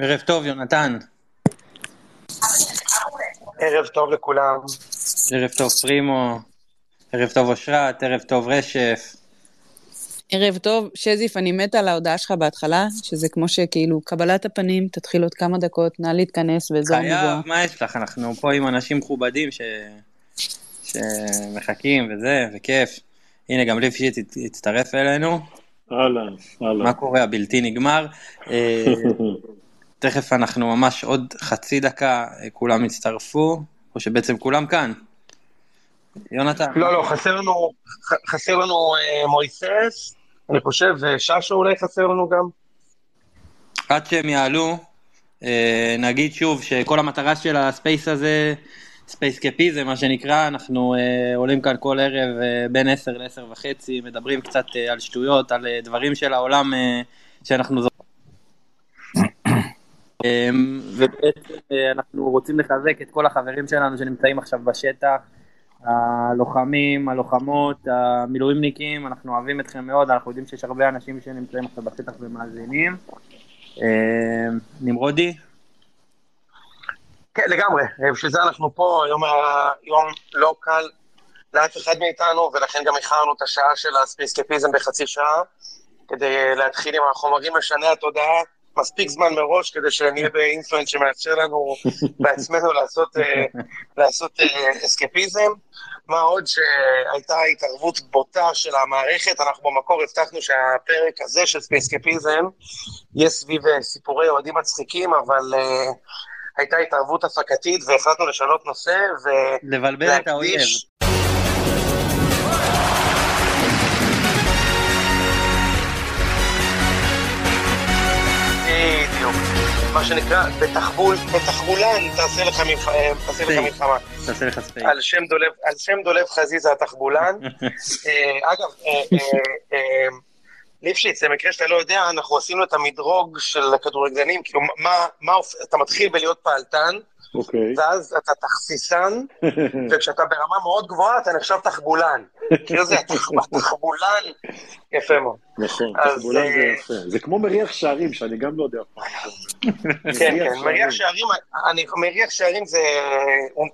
ערב טוב, יונתן. ערב טוב לכולם. ערב טוב, פרימו. ערב טוב, אושרת. ערב טוב, רשף. ערב טוב, שזיף, אני מתה על ההודעה שלך בהתחלה, שזה כמו שכאילו, קבלת הפנים, תתחיל עוד כמה דקות, נא להתכנס ואזור נגוע. חייב, מה יש לך? אנחנו פה עם אנשים מכובדים ש... שמחכים וזה, וכיף. הנה, גם ליפשיט הצטרף אלינו. אהלן, אהלן. מה קורה? הבלתי נגמר. אה, תכף אנחנו ממש עוד חצי דקה, אה, כולם יצטרפו, או שבעצם כולם כאן. יונתן. לא, לא, חסר לנו, חסר לנו אה, מויסס, אני חושב, וששו אולי חסר לנו גם. עד שהם יעלו, אה, נגיד שוב שכל המטרה של ה space הזה, space קפיזם מה שנקרא, אנחנו אה, עולים כאן כל ערב אה, בין 10 ל-10 וחצי, מדברים קצת אה, על שטויות, על אה, דברים של העולם אה, שאנחנו זוכרים. אה, ובעצם אה, אנחנו רוצים לחזק את כל החברים שלנו שנמצאים עכשיו בשטח, הלוחמים, הלוחמות, המילואימניקים, אנחנו אוהבים אתכם מאוד, אנחנו יודעים שיש הרבה אנשים שנמצאים עכשיו בשטח ומאזינים. אה, נמרודי, כן, לגמרי, אה, בשביל זה אנחנו פה, היום היה יום לא קל לאף אחד מאיתנו, ולכן גם איחרנו את השעה של הספייסקפיזם בחצי שעה, כדי אה, להתחיל עם החומרים משני התודעה מספיק זמן מראש, כדי שנהיה באינפלואנס שמאפשר לנו בעצמנו לעשות, אה, לעשות אה, אסקפיזם. מה עוד שהייתה התערבות בוטה של המערכת, אנחנו במקור הבטחנו שהפרק הזה של ספייסקפיזם יהיה סביב אה, סיפורי אוהדים מצחיקים, אבל uh, הייתה התערבות הפקתית והחלטנו לשנות נושא לבלבל את האויב. מה שנקרא, בתחבול, בתחבולן תעשה לך אה. מלחמה. תעשה לך space. על שם דולב, חזיזה התחבולן. אה, אגב, אה, ליפשיץ, למקרה שאתה לא יודע, אנחנו עשינו את המדרוג של הכדורגלנים, כאילו, מה, מה, אתה מתחיל בלהיות פעלתן, אוקיי. ואז אתה תכסיסן, וכשאתה ברמה מאוד גבוהה אתה נחשב תחבולן. כאילו זה התחבולן, יפה מאוד. נכון, תחבולן זה אה, יפה. זה כמו מריח שערים, שאני גם לא יודע מה. כן, כן, מריח שערים, אני, מריח שערים זה,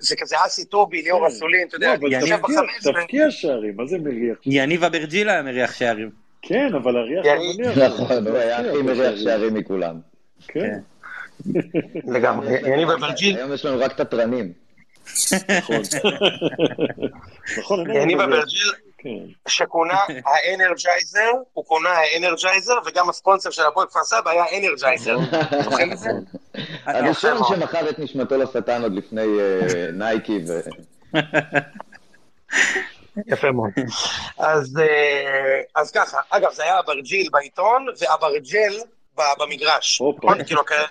זה כזה אסי טובי, ליאור אסולין, אתה לא, יודע, תבקיע שערים, מה זה מריח? יניב אברג'ילה היה מריח שערים. כן, אבל הריח המניח. נכון, הוא היה הכי מריח שערים מכולם. כן, לגמרי, יניב אברג'יל, היום יש לנו רק תתרנים. נכון. נכון, אין יניב. אברג'יל. שכונה ה Energizer, הוא כונה ה Energizer, וגם הספונסר של הפועל כפר סבא היה Energizer. זוכרים את זה? הראשון מאוד. שמכר את נשמתו לשטן עוד לפני אה, Nike ו... יפה מאוד. אז, אה, אז ככה, אגב, זה היה אברג'יל בעיתון, ואברג'ל במגרש. הופה. נכון? כאילו, כאלה-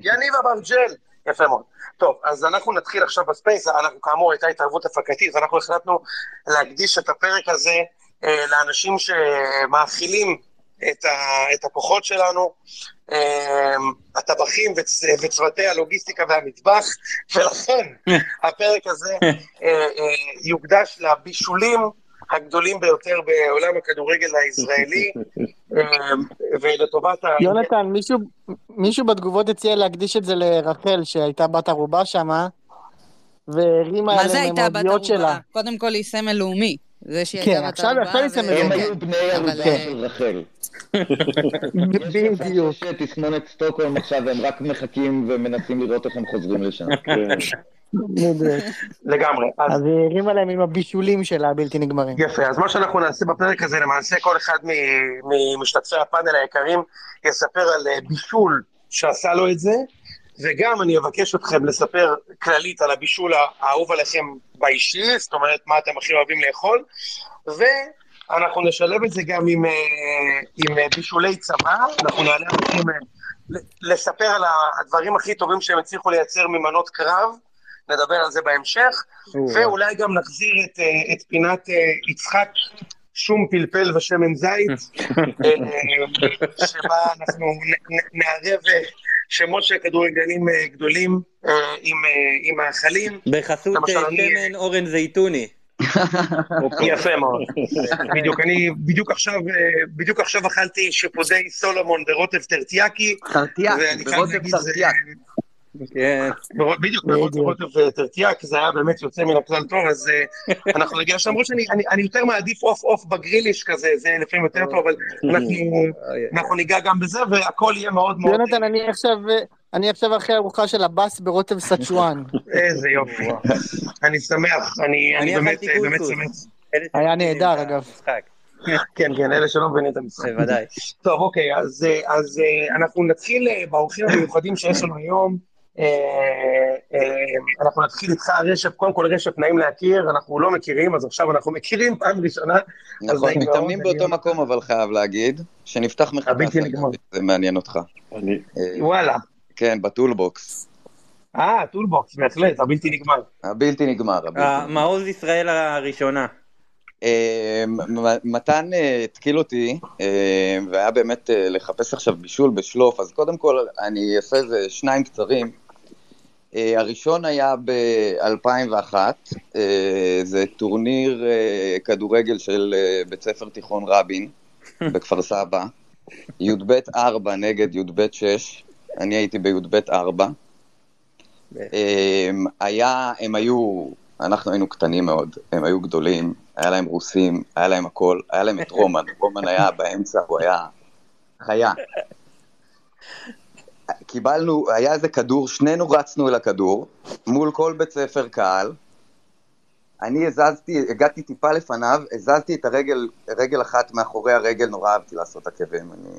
יניב אברג'ל. יפה מאוד. טוב, אז אנחנו נתחיל עכשיו ב space, אנחנו כאמור הייתה התערבות הפקתית, ואנחנו החלטנו להקדיש את הפרק הזה אה, לאנשים שמאכילים את, ה, את הכוחות שלנו, אה, הטבחים וצ, וצוותי הלוגיסטיקה והמטבח, ולכן הפרק הזה אה, אה, יוקדש לבישולים הגדולים ביותר בעולם הכדורגל הישראלי, אה, ולטובת ה... יונתן, מישהו, מישהו בתגובות הציע להקדיש את זה לרחל, שהייתה בת ערובה שמה, והרימה מה זה עליהם הייתה בת ערובה? שלה. קודם כל היא סמל לאומי. זה שהיא כן, הייתה בת עכשיו- ערובה. עכשיו היא סמל לאומי. הם כן. היו בני ערובה אה, של רחל. בדיוק. יש תסמונת סטוקהולם עכשיו, הם רק מחכים ומנסים לראות איך הם חוזרים לשם. בדיוק. לגמרי. אז היא הרימה להם עם הבישולים שלה הבלתי נגמרים. יפה, אז מה שאנחנו נעשה בפרק הזה, למעשה כל אחד ממשתתפי הפאנל היקרים יספר על אה, בישול שעשה לו את זה, וגם אני אבקש אתכם לספר כללית על הבישול האהוב עליכם באישי, זאת אומרת, מה אתם הכי אוהבים לאכול, ואנחנו נשלב את זה גם עם, אה, עם אה, בישולי צבא, אנחנו נעלה ל- לספר על הדברים הכי טובים שהם הצליחו לייצר ממנות קרב, נדבר על זה בהמשך. ואולי גם נחזיר את, אה, את פינת אה, יצחק שום פלפל ושמן זית, אה, שבה אנחנו נערב שמות של כדורגלנים אה, גדולים עם, עם מאכלים. בחסות שמן אורן זייתוני. יפה מאוד. בדיוק, אני בדיוק עכשיו, בדיוק עכשיו אכלתי שיפודי סולומון ברוטב טרטיאקי. חייב ברוטב חרטיאק. כן. בדיוק, רוטב טרטיאק, זה היה באמת יוצא מן הכלל טוב, אז אה, אנחנו נגיע לשם, למרות שאני אני- אני יותר מעדיף עוף עוף בגריליש כזה, זה לפעמים יותר טוב, אבל אנחנו- אנחנו ניגע גם בזה, והכל יהיה מאוד מאוד... יונתן, אני עכשיו, אני עכשיו אחרי ארוחה של הבאס ברוטב סצ'ואן. איזה יופי. אני שמח, אני באמת. שמח. היה נהדר, אגב. כן, כן, אלה שלא מבינים את המשחק. בוודאי. טוב, אוקיי, אז, אה, אז אה, אנחנו נתחיל אה, באורחים המיוחדים שיש לנו היום. אה, אה, אנחנו נתחיל איתך, רשף, קודם כל רשף נעים להכיר, אנחנו לא מכירים, אז עכשיו אנחנו מכירים פעם ראשונה. נכון, מתאמנים באותו מקום, אבל חייב להגיד, שנפתח מחדש, נגמר. זה מעניין אותך. אני, אה, וואלה. כן, ב Toolbox. אה, Toolbox, בהחלט, הבלתי נגמר. הבלתי נגמר. הבלתי נגמר. המעוז ישראל הראשונה. אה, מתן אה, התקיל אותי, אה, והיה באמת אה, לחפש עכשיו בישול בשלוף, אז קודם כל אני אעשה איזה שניים קצרים. אה, הראשון היה ב-2001, זה טורניר אה, כדורגל של אה, בית ספר תיכון רבין בכפר סבא, י"ב 4 נגד י"ב 6, אני הייתי בי"ב 4. הם, היה, הם היו, אנחנו היינו קטנים מאוד, הם היו גדולים, היה להם רוסים, היה להם הכל, היה להם את רומן, רומן היה באמצע, הוא היה חיה. קיבלנו, היה איזה כדור, שנינו רצנו אל הכדור, מול כל בית ספר קהל. אני הזזתי, הגעתי טיפה לפניו, הזזתי את הרגל, רגל אחת מאחורי הרגל, נורא אהבתי לעשות עקבים, אני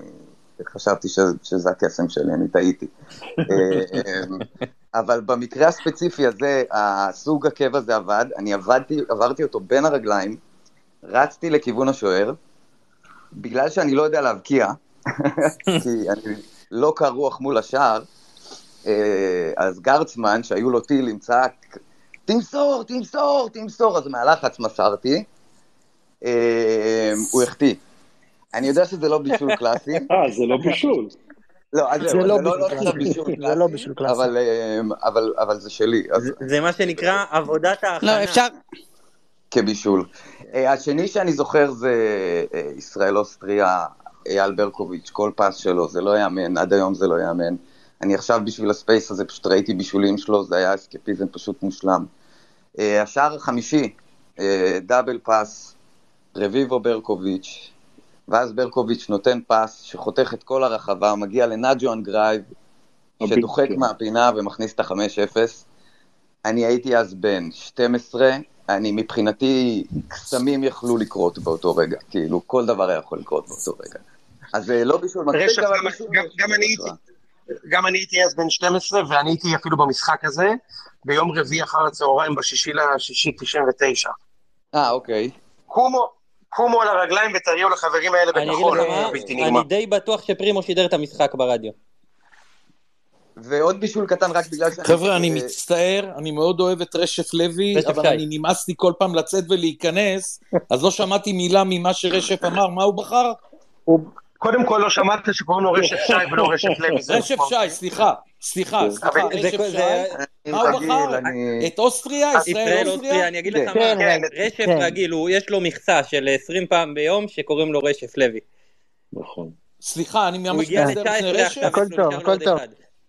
חשבתי ש, שזה הקסם שלי, אני טעיתי. אמ, אבל במקרה הספציפי הזה, הסוג עקב הזה עבד, אני עבדתי, עברתי אותו בין הרגליים, רצתי לכיוון השוער, בגלל שאני לא יודע להבקיע, כי אני לא קר רוח מול השער, אה, אז גרצמן, שהיו לו טילים, צעק, תמסור, תמסור, תמסור, אז מהלחץ מסרתי, אה, הוא החטיא. אני יודע שזה לא בישול קלאסי, אה, זה לא בישול. לא, זה לא זה לא בישול קלאסי. קלאסי, לא בישול קלאסי. אבל, אה, אבל- אבל זה שלי, אז זה- זה מה שנקרא עבודת ההכנה. לא, אפשר... כבישול. השני שאני זוכר זה ישראל אוסטריה, אייל ברקוביץ', כל פס שלו, זה לא יאמן, עד היום זה לא יאמן. אני עכשיו בשביל ה space הזה פשוט ראיתי בישולים שלו, זה היה אסקפיזם פשוט מושלם. אה, השער החמישי, אה, double pass, רביבו ברקוביץ', ואז ברקוביץ' נותן פס שחותך את כל הרחבה, מגיע לנאג'ואן גרייב, שדוחק. מהפינה ומכניס את ה-5-0. אני הייתי אז בן 12, אני מבחינתי, קסמים יכלו לקרות באותו רגע, כאילו כל דבר היה יכול לקרות באותו רגע. אז אה, לא בישול מספיק, רשף, אבל גם- בישול... גם- גם אני הייתי- גם אני הייתי אז בן 12, ואני הייתי אפילו במשחק הזה, ביום רביעי אחר הצהריים, בשישי לשישי 99. אה, אוקיי. קומו, קומו על הרגליים ותריעו לחברים האלה אני אגיד בכחול, לך מה, בלתי נגמר. אני די בטוח שפרימו שידר את המשחק ברדיו. ועוד בישול קטן רק בגלל שאני... חבר'ה, אני מצטער, אני מאוד אוהב את רשף לוי, אבל. אני נמאס לי כל פעם לצאת ולהיכנס, אז לא שמעתי מילה ממה שרשף אמר, מה הוא בחר? קודם כל לא שמעת שקוראים לו רשף שי ולא רשף לוי. זה רשף נכון. שי, סליחה, סליחה, סליחה, אבל זה- רשף זה- שי, מה הוא בחר? את אוסטריה? ישראל ישראל אוסטריה? אני אגיד כן. לך מה, כן, כן, רשף כן. רגיל, יש לו מכסה של 20 פעם ביום שקוראים לו רשף לוי. נכון. סליחה, אני ממש מצטער ל-19 רשף, הכל טוב, הכל טוב.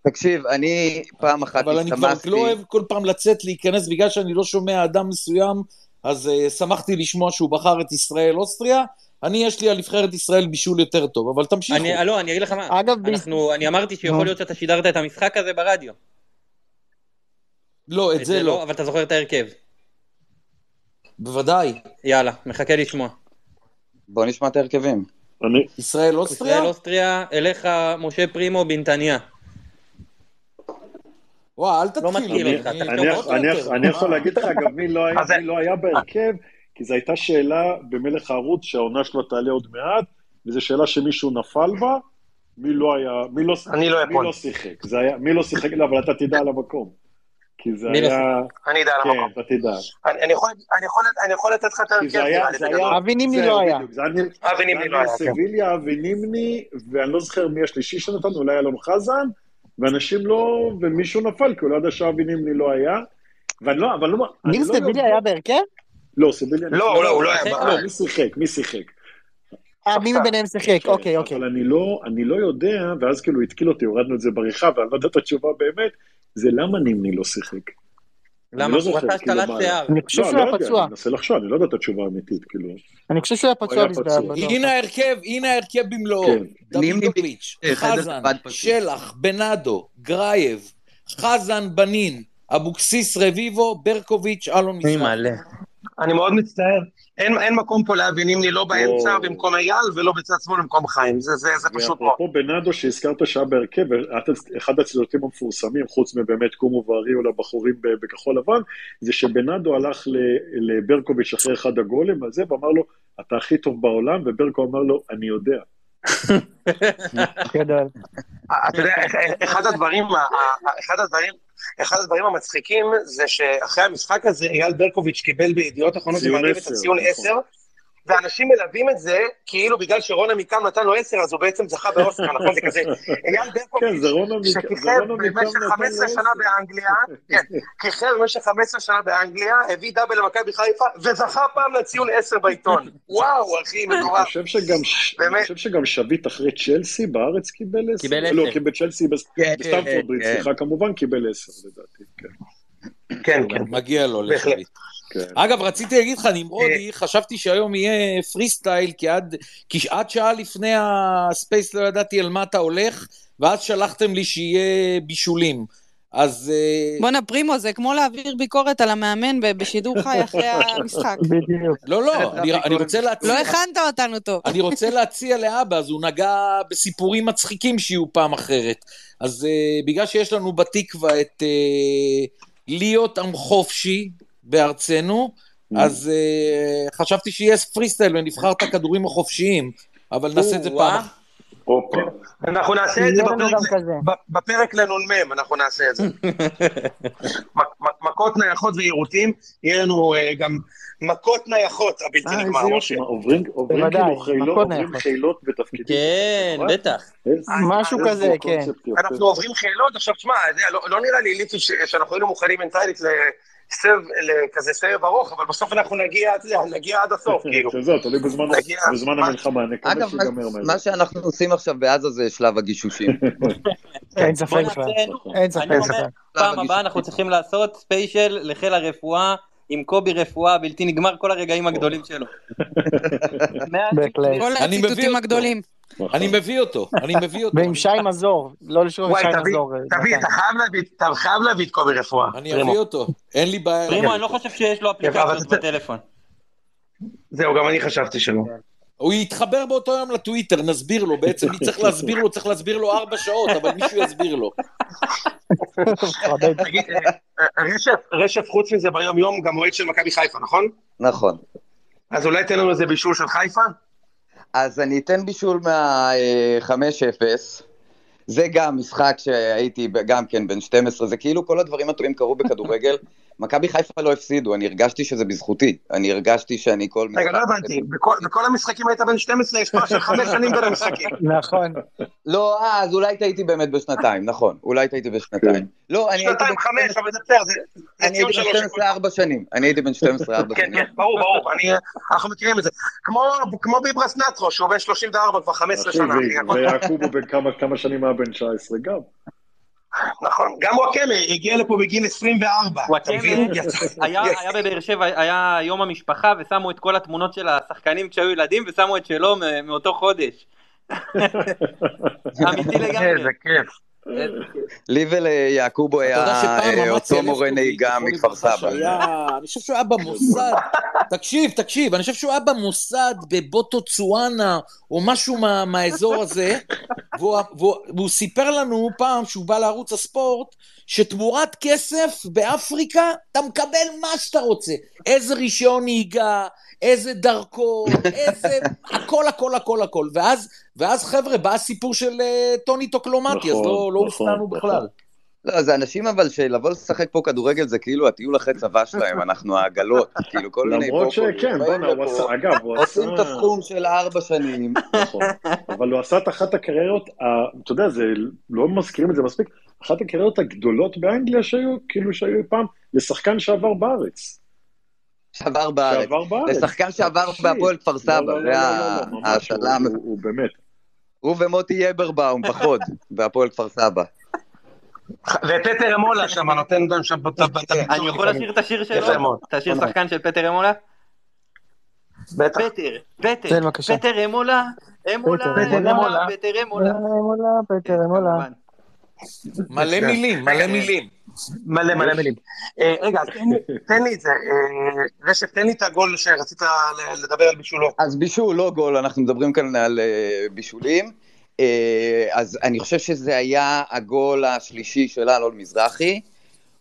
תקשיב, אני פעם אחת אבל אני כבר. לא אוהב כל פעם לצאת, להיכנס, בגלל שאני לא שומע אדם מסוים, אז uh, שמחתי לשמוע שהוא בחר את ישראל אוסטריה. אני, יש לי על נבחרת ישראל בישול יותר טוב, אבל תמשיכו. אני, לא, אני אגיד לך מה, אגב, ב- אנחנו, אני אמרתי. שיכול להיות שאתה שידרת את המשחק הזה ברדיו. לא, את זה לא. אבל אתה זוכר את ההרכב. בוודאי. יאללה, מחכה לשמוע. בוא נשמע את ההרכבים. אני, ישראל אוסטריה? ישראל אוסטריה, אליך משה פרימו בנתניה. וואי, אל לא תתחיל. מתקיל אני- אותך, אני- יכול להגיד לך אגב מי לא היה, זה- מי לא היה בהרכב, כי זו הייתה שאלה במלך הערוץ שהעונה שלו תעלה עוד מעט, וזו שאלה שמישהו נפל בה, מי לא היה, מי לא, אני לא מי. לא שיחק, זה היה, מי לא שיחק, לא, אבל אתה תדע על המקום. כי זה לא היה, אני אדע על המקום. כן, אתה תדע. אני יכול- אני יכול- אני יכול לתת לך את כי ההרכב, זה היה, נראה לי, זה בגדול. היה, אבי נימני לא היה. אבי נימני לא היה. סביליה, אבי נימני, ואני לא זוכר מי השלישי שנתן, אולי אלון חזן, ואנשים לא, ומישהו נפל, כי הוא לא ידע שאבי נימני לא היה. ואני לא, אבל לא, ניר לא סביליה יודע- היה בהרכב? לא, סיביליה... לא, לא, הוא לא היה. לא, מי שיחק? מי שיחק? אה, מי מביניהם שיחק? כן, אוקיי, אוקיי. אבל אני לא, אני לא יודע, ואז כאילו התקיל אותי, הורדנו את זה בעריכה, ואני לא יודע את התשובה באמת, זה למה נימני לא שיחק. אני למה? לא הוא זוכר, רצה כאילו, השתלת מה- שיער. אני חושב לא, שהוא לא היה פצוע. אני מנסה לחשוב, אני לא יודע את התשובה האמיתית, כאילו. אני חושב שהוא היה פצוע. בטוח. הנה ההרכב, הנה ההרכב במלואו. כן. דוידוביץ', נימני, חדר חזן. שלח, בנאדו, גרייב, חזן, בנין, אבוקסיס, רביבו, ברקוביץ', אלון. מלא. אני מאוד מצטער. אין, אין מקום פה להביא נימני לא באמצע או. במקום אייל ולא בצד שמאל במקום חיים. זה, זה, זה פשוט מאוד. ואפרופו בנאדו שהזכרת שהיה בהרכב, אחד הציטוטים המפורסמים, חוץ מבאמת קומו ואריו לבחורים בכחול לבן, זה שבנאדו הלך ל- לברקוביץ' אחרי אחד הגולים הזה, ואמר לו, אתה הכי טוב בעולם, וברקו אמר לו, אני יודע. גדול. אתה יודע, אחד הדברים, אחד הדברים, אחד הדברים המצחיקים זה שאחרי המשחק הזה אייל ברקוביץ' קיבל בידיעות אחרונות ציון במעריב את הציון נכון. 10, ואנשים מלווים את זה כאילו בגלל שרון עמיקם נתן לו 10 אז הוא בעצם זכה באוסקר, נכון? זה כזה אייל כן, ברקוביץ' זה שכיכב במשך נתן 15 לו שנה עשר. באנגליה, כן, כיכב במשך 15 שנה באנגליה, הביא דאבל למכבי חיפה, וזכה פעם לציון 10 בעיתון. וואו, אחי, מטורף. אני חושב שגם שביט אחרי צ'לסי בארץ קיבל עשר. קיבל לא, עשר. קיבל צ'לסי בס- כן, בסטמפורד ברית, כן. סליחה, כמובן קיבל עשר לדעתי, כן. כן. מגיע לו. לשביט. כן. אגב, רציתי להגיד לך, נמרודי, חשבתי שהיום יהיה פרי סטייל, כי עד, כי עד שעה לפני הספייס לא ידעתי על מה אתה הולך, ואז שלחתם לי שיהיה בישולים. אז אה, בואנה, פרימו, זה כמו להעביר ביקורת על המאמן בשידור חי אחרי המשחק. בדיוק. לא, לא, אני, אני רוצה להציע... לא הכנת אותנו טוב. אני רוצה להציע לאבא, אז הוא נגע בסיפורים מצחיקים שיהיו פעם אחרת. אז uh, בגלל שיש לנו בתקווה את uh, להיות עם חופשי בארצנו, אז uh, חשבתי שיהיה פרי סטייל ונבחר את הכדורים החופשיים, אבל נעשה את זה. פעם אחת. הופה. אנחנו נעשה את זה בפרק לנ"מ, אנחנו נעשה את זה. מכות נייחות ויירוטים, יהיה לנו אה, גם מכות נייחות הבלתי אה, נגמר, משה. עוברים כאילו חילות, בתפקידים. כן, מה? בטח. משהו כזה, כן. אנחנו עוברים חילות, עכשיו תשמע, לא לא נראה לי, ליטי, ש- שאנחנו היינו מוכנים מנטלית לסבב, לכזה סבב ארוך, אבל בסוף אנחנו נגיע, נגיע עד הסוף, כאילו. שזהו, תלוי בזמן- נגיע- בזמן מה- המלחמה, נקווה אגב, שיגמר מה- מהר. מה שאנחנו עושים עכשיו בעזה זה שלב הגישושים. אין בוא ספק אין ספק. אני אומר, ספק. פעם הבאה אנחנו צריכים לעשות ספיישל לחיל הרפואה. עם קובי רפואה בלתי נגמר כל הרגעים הגדולים שלו. כל הציטוטים. הגדולים. נכון. אני מביא אותו, אני מביא אותו. ועם שי מזור, לא לשכוח את שי מזור. תביא. אתה חייב להביא, אתה חייב להביא את קובי רפואה. אני. אביא אותו, אין לי בעיה. פרימו, אני לא חושב שיש לו אפליקציות בטלפון. זהו, גם אני חשבתי שלא. הוא יתחבר באותו יום לטוויטר, נסביר לו. בעצם מי צריך להסביר לו? צריך להסביר לו ארבע שעות, אבל מישהו יסביר לו. אה, אה, רשף, רשף חוץ מזה ביום יום גם אוהד של מכבי חיפה, נכון? נכון. אז אולי תן לנו איזה בישול של חיפה? אז אני אתן בישול מה-5-0. זה גם משחק שהייתי גם כן בן 12, זה כאילו כל הדברים הטובים קרו בכדורגל. מכבי חיפה לא הפסידו, אני הרגשתי שזה בזכותי. אני הרגשתי שאני כל רגע, לא הבנתי, בכל- בכל המשחקים היית בן 12, יש פער של חמש שנים בין המשחקים. נכון. לא, אה, אז אולי טעיתי באמת בשנתיים, נכון. אולי טעיתי בשנתיים. לא, אני הייתי שנתיים, בן חמש, אבל זה בסדר, זה זה אני ציון הייתי בן שלוש. 12 ארבע שנים. אני הייתי בן 12 ארבע כן, שנים. כן, ברור, ברור, אני- אנחנו מכירים את זה. כמו- ביברס נטרו, שהוא בן 34 כבר 15 אחי, שנה. ויעקובו בן כמה כמה שנים היה בן 19 גם. נכון, גם וואקמה הגיע לפה בגיל 24. אתה וואקמה היה היה בבאר שבע, היה יום המשפחה ושמו את כל התמונות של השחקנים כשהיו ילדים ושמו את שלו מאותו חודש. אמיתי לגמרי. איזה כיף. לי וליעקובו היה אה, אותו מורה נהיגה מכפר סבא. אני חושב שהוא היה במוסד, תקשיב, תקשיב, אני חושב שהוא היה במוסד בבוטוצואנה, או משהו מה- מהאזור הזה, והוא- והוא והוא סיפר לנו פעם שהוא בא לערוץ הספורט, שתמורת כסף באפריקה אתה מקבל מה שאתה רוצה. איזה רישיון נהיגה, איזה דרכון, איזה... הכל, הכל, הכל, הכל. ואז, ואז חבר'ה, בא הסיפור של אה, טוני טוקלומטי, אז נכון, לא לא נכון, הופתענו נכון. לא, זה אנשים אבל שלבוא לשחק פה כדורגל זה כאילו הטיול אחרי צבא שלהם, אנחנו העגלות, כאילו כל מיני למרות שכן, בואנה, הוא עשה, אגב, הוא עשה... עושים את הסכום של ארבע שנים, נכון. אבל הוא עשה את אחת הקריירות, אתה יודע, זה, לא מזכירים את זה מספיק, אחת הקריירות הגדולות באנגליה שהיו, כאילו שהיו פעם, לשחקן שעבר בארץ. שעבר בארץ. שעבר בארץ. לשחקן שעבר. בהפועל כפר סבא, זה ה- ממש, הוא- באמת. הוא ומוטי יברבאום בחוד, בהפועל כפר סבא. ופטר אמולה שם נותן גם שם את הביצוע. אני יכול לשיר את השיר שלו? את השיר שחקן של פטר אמולה? בטח. פטר, פטר. פטר אמולה, אמולה, פטר אמולה. פטר אמולה. פטר אמולה. כמובן. מלא מילים, מלא מילים. מלא מלא מילים. אה, רגע, תן לי- את זה. אה, רשף, תן לי את הגול שרצית לדבר על בישולו. אז בישול, לא גול, אנחנו מדברים כאן על אה, בישולים. אה, אז אני חושב שזה היה הגול השלישי של אלון מזרחי.